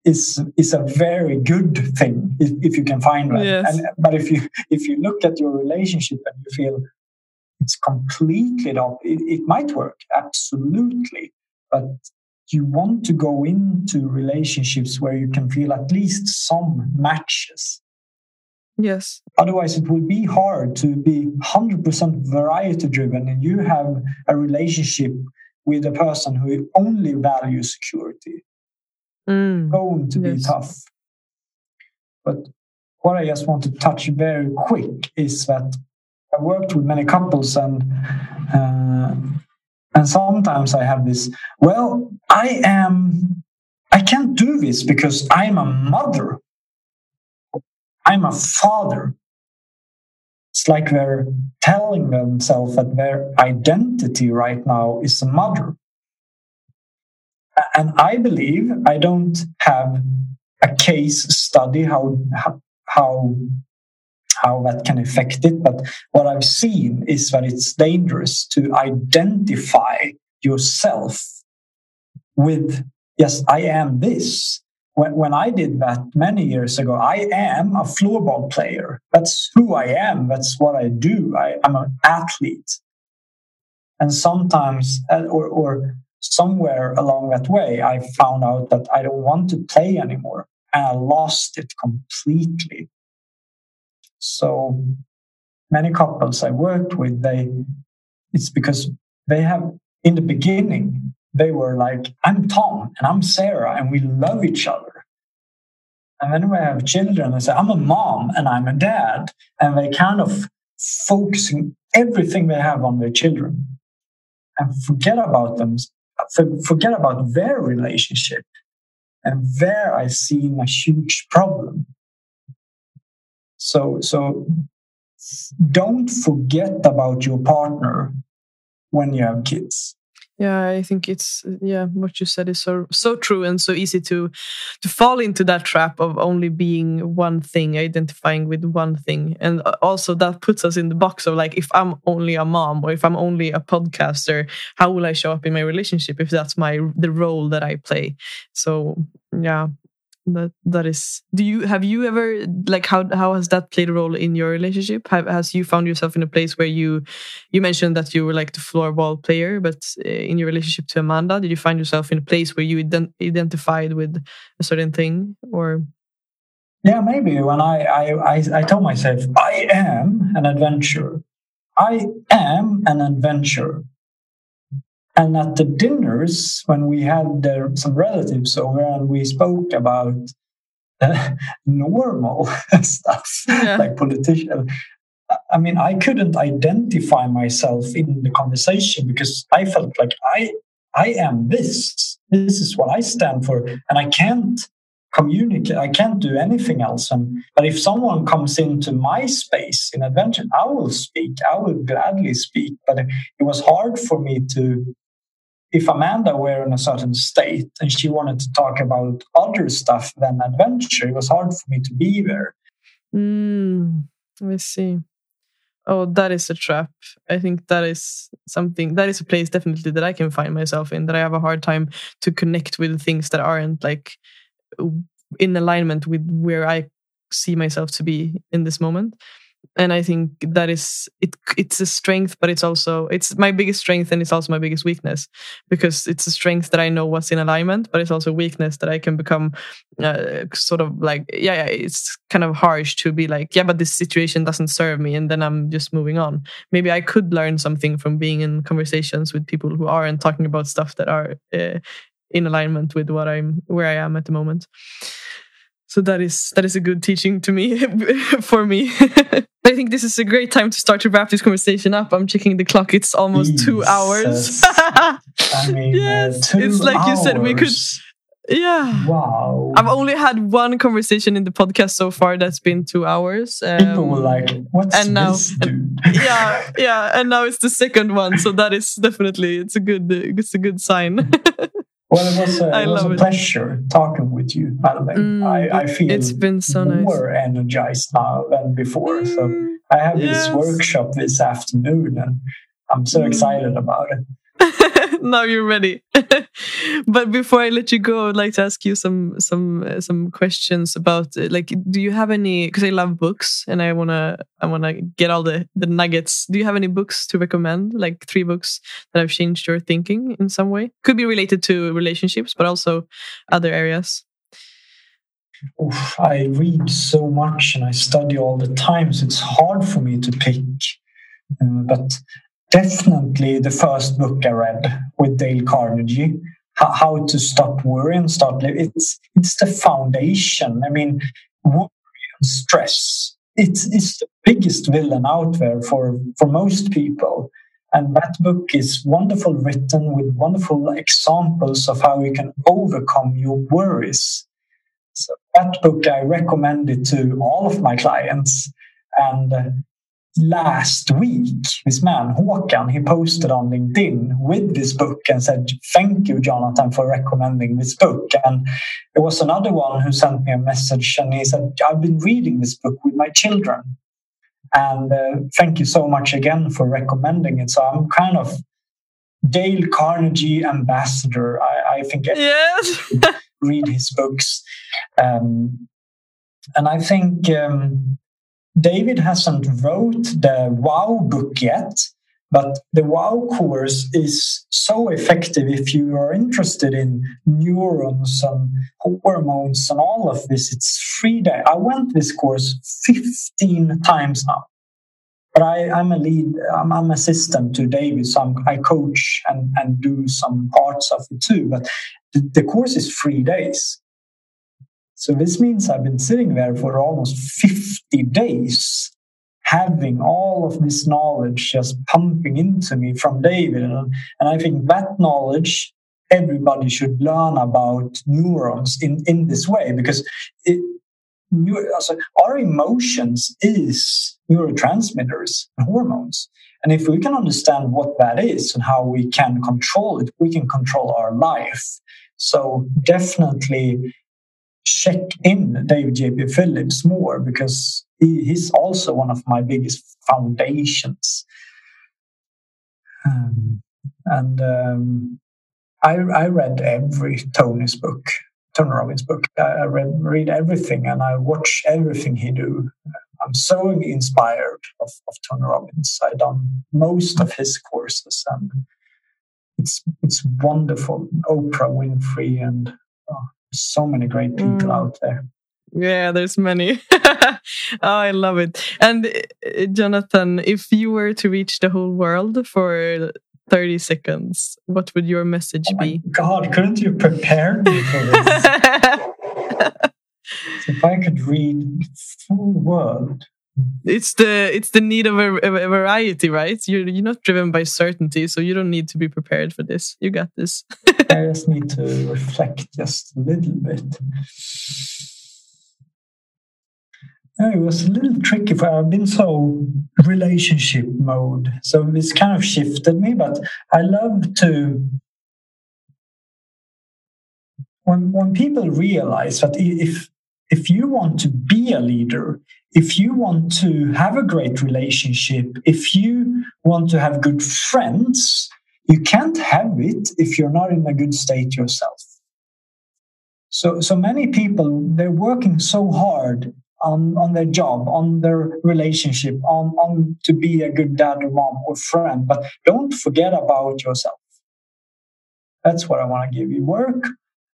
is is a very good thing if, if you can find one. Yes. And, but if you if you look at your relationship and you feel it's completely not, it, it might work absolutely, but you want to go into relationships where you can feel at least some matches Yes. Otherwise, it will be hard to be 100% variety driven and you have a relationship with a person who only values security. Mm. Going to yes. be tough. But what I just want to touch very quick is that I worked with many couples and uh, and sometimes I have this. Well, I am. I can't do this because I'm a mother. I'm a father. It's like they're telling themselves that their identity right now is a mother. and I believe I don't have a case study how how how that can affect it. But what I've seen is that it's dangerous to identify yourself with, yes, I am this. When, when I did that many years ago, I am a floorball player. That's who I am. That's what I do. I, I'm an athlete. And sometimes, uh, or, or somewhere along that way, I found out that I don't want to play anymore. And I lost it completely. So many couples I worked with, they it's because they have in the beginning they were like, I'm Tom and I'm Sarah and we love each other. And then we have children, they say, I'm a mom and I'm a dad. And they kind of focusing everything they have on their children and forget about them, forget about their relationship. And there I see a huge problem. So, so don't forget about your partner when you have kids. Yeah, I think it's yeah what you said is so so true and so easy to to fall into that trap of only being one thing, identifying with one thing, and also that puts us in the box of like if I'm only a mom or if I'm only a podcaster, how will I show up in my relationship if that's my the role that I play? So yeah, that that is do you have you ever like how how has that played a role in your relationship? Have, has you found yourself in a place where you you mentioned that you were like the floorball player but eh, in your relationship to amanda did you find yourself in a place where you ident identified with a certain thing or? Yeah maybe. When I, I i i told myself i am an adventurer. I am an adventurer and at the dinners, when we had uh, some relatives over and we spoke about uh, normal stuff, yeah. like politicians, I mean, I couldn't identify myself in the conversation because I felt like I, I am this. This is what I stand for, and I can't communicate. I can't do anything else. And but if someone comes into my space in adventure, I will speak. I will gladly speak. But it was hard for me to if Amanda were in a certain state and she wanted to talk about other stuff than adventure, it was hard for me to be there. Mm, I see. Oh, that is a trap. I think that is something that is a place definitely that I can find myself in. That I have a hard time to connect with things that aren't like in alignment with where I see myself to be in this moment and i think that is it it's a strength but it's also it's my biggest strength and it's also my biggest weakness because it's a strength that i know what's in alignment but it's also a weakness that i can become uh, sort of like yeah, yeah it's kind of harsh to be like yeah but this situation doesn't serve me and then i'm just moving on. Maybe i could learn something from being in conversations with people who aren't talking about stuff that are uh, in alignment with what i'm where i am at the moment so that is that is a good teaching to me for me I think this is a great time to start to wrap this conversation up. I'm checking the clock; it's almost Jesus. two hours. I mean, yes, uh, it's like hours. you said, we could. Yeah. Wow. I've only had one conversation in the podcast so far that's been two hours. Um, People were like, "What's and now, this dude?" yeah, yeah, and now it's the second one, so that is definitely it's a good it's a good sign. Well, it was a, it was a pleasure talking with you, Madeline. Mm, I, I feel it's been so more nice. energized now than before. Mm, so I have yes. this workshop this afternoon, and I'm so mm. excited about it. now you're ready. but before I let you go, I'd like to ask you some some uh, some questions about uh, like, do you have any? Because I love books and I wanna I wanna get all the the nuggets. Do you have any books to recommend? Like three books that have changed your thinking in some way? Could be related to relationships, but also other areas. Oof, I read so much and I study all the time, so it's hard for me to pick. Uh, but definitely the first book I read with Dale Carnegie, How to Stop Worrying, Start Living. It's, it's the foundation. I mean, worry and stress, it's, it's the biggest villain out there for, for most people. And that book is wonderful written with wonderful examples of how you can overcome your worries. So that book I recommend it to all of my clients. And uh, last week, this man, Håkan, he posted on LinkedIn with this book and said, Thank you, Jonathan, for recommending this book. And there was another one who sent me a message and he said, I've been reading this book with my children. And uh, thank you so much again for recommending it. So I'm kind of Dale Carnegie ambassador. I, I think yes. read his books. Um, and I think um, David hasn't wrote the Wow book yet, but the Wow course is so effective if you are interested in neurons and hormones and all of this. It's free day. I went this course 15 times now. But I, am a lead, I'm, I'm assistant to David, so I'm, i coach and, and do some parts of it too. But the, the course is three days. So this means I've been sitting there for almost 50 days, having all of this knowledge just pumping into me from David. And, I think that knowledge everybody should learn about neurons in, in this way because it, also, our emotions is neurotransmitters and hormones. And if we can understand what that is and how we can control it, we can control our life. So definitely check in David J.P. Phillips more because he, he's also one of my biggest foundations. Um, and um, I, I read every Tony's book, Tony Robbins book. I read read everything and I watch everything he do. I'm so inspired of, of Tony Robbins. I've done most of his courses and it's it's wonderful. Oprah Winfrey and so many great people mm. out there. Yeah, there's many. oh, I love it. And uh, Jonathan, if you were to reach the whole world for 30 seconds, what would your message oh be? God, couldn't you prepare me for this? so if I could read the full world, it's the it's the need of a, a, variety right? You're you're not driven by certainty so you don't need to be prepared for this. You got this. I just need to reflect just a little bit. Yeah, it was a little tricky for I've been so relationship mode. So this kind of shifted me, but I love to when when people realize that if if you want to be a leader, if you want to have a great relationship, if you want to have good friends, you can't have it if you're not in a good state yourself. So, so many people, they're working so hard on, on their job, on their relationship, on, on to be a good dad or mom or friend, but don't forget about yourself. That's what I want to give you. Work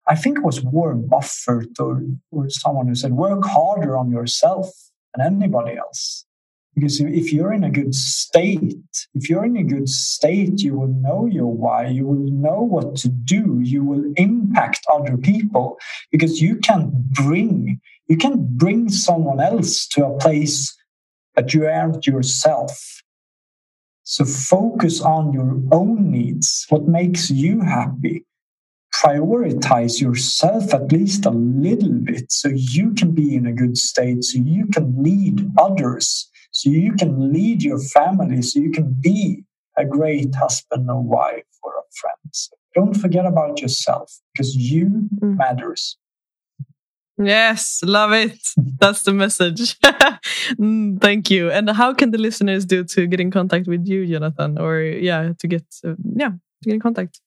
I think it was Warren Buffett or, or someone who said, work harder on yourself than anybody else. Because if you're in a good state, if you're in a good state, you will know your why, you will know what to do, you will impact other people because you can bring, you can bring someone else to a place that you aren't yourself. So focus on your own needs, what makes you happy prioritize yourself at least a little bit so you can be in a good state, so you can lead others, so you can lead your family, so you can be a great husband or wife or a friend. So don't forget about yourself because you mm. matters. Yes, love it. That's the message. Mm, thank you. And how can the listeners do to get in contact with you, Jonathan? Or yeah, to get uh, yeah, to get in contact.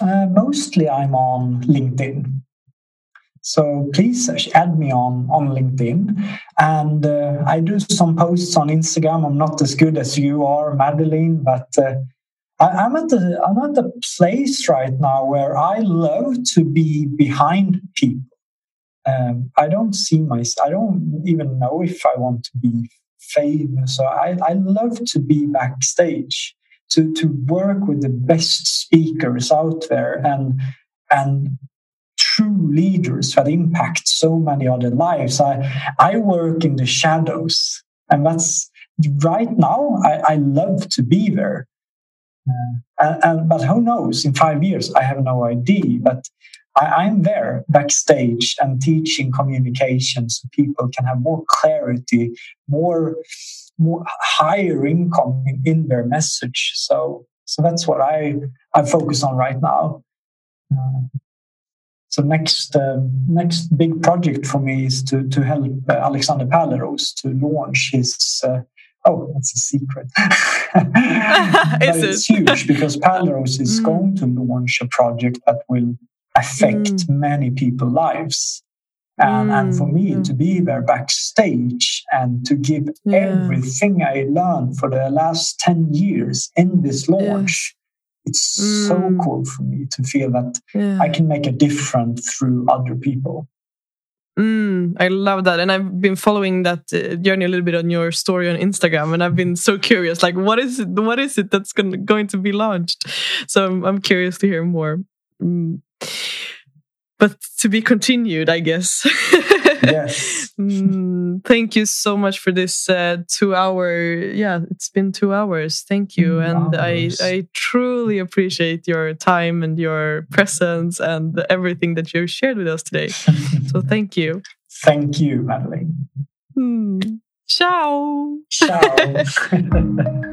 Uh, mostly I'm on LinkedIn. So please add me on, on LinkedIn. And uh, I do some posts on Instagram. I'm not as good as you are, Madeline, but uh, I, am at the I'm at the place right now where I love to be behind people. Um, I don't see myself, I don't even know if I want to be famous. So I, I love to be backstage to, to work with the best speakers out there and and true leaders that impact so many other lives. I I work in the shadows, and that's right now. I, I love to be there. Uh, and, and, but who knows? In five years, I have no idea. But I, am there backstage and teaching communication so people can have more clarity, more, more higher income in, their message. So, so that's what I, I focus on right now. Uh, so next uh, next big project for me is to to help uh, Alexander Pärleros to launch his. Uh, oh, that's a secret. but it's huge because Pärleros is mm. going to launch a project that will affect mm. many people's lives. And, mm. and for me mm. to be there backstage and to give yeah. everything I learned for the last 10 years in this launch, yeah. it's mm. so cool for me to feel that. I can make a difference through other people. Mm, I love that, and I've been following that uh, journey a little bit on your story on Instagram, and I've been so curious. Like, what is it? What is it that's going going to be launched? So I'm, I'm curious to hear more. Mm but to be continued, I guess. yes. mm, thank you so much for this uh, two hour. Yeah, it's been two hours. Thank you, mm, and I I truly appreciate your time and your presence and everything that you shared with us today. so thank you. Thank you, Madeline. Mm. Ciao. Ciao.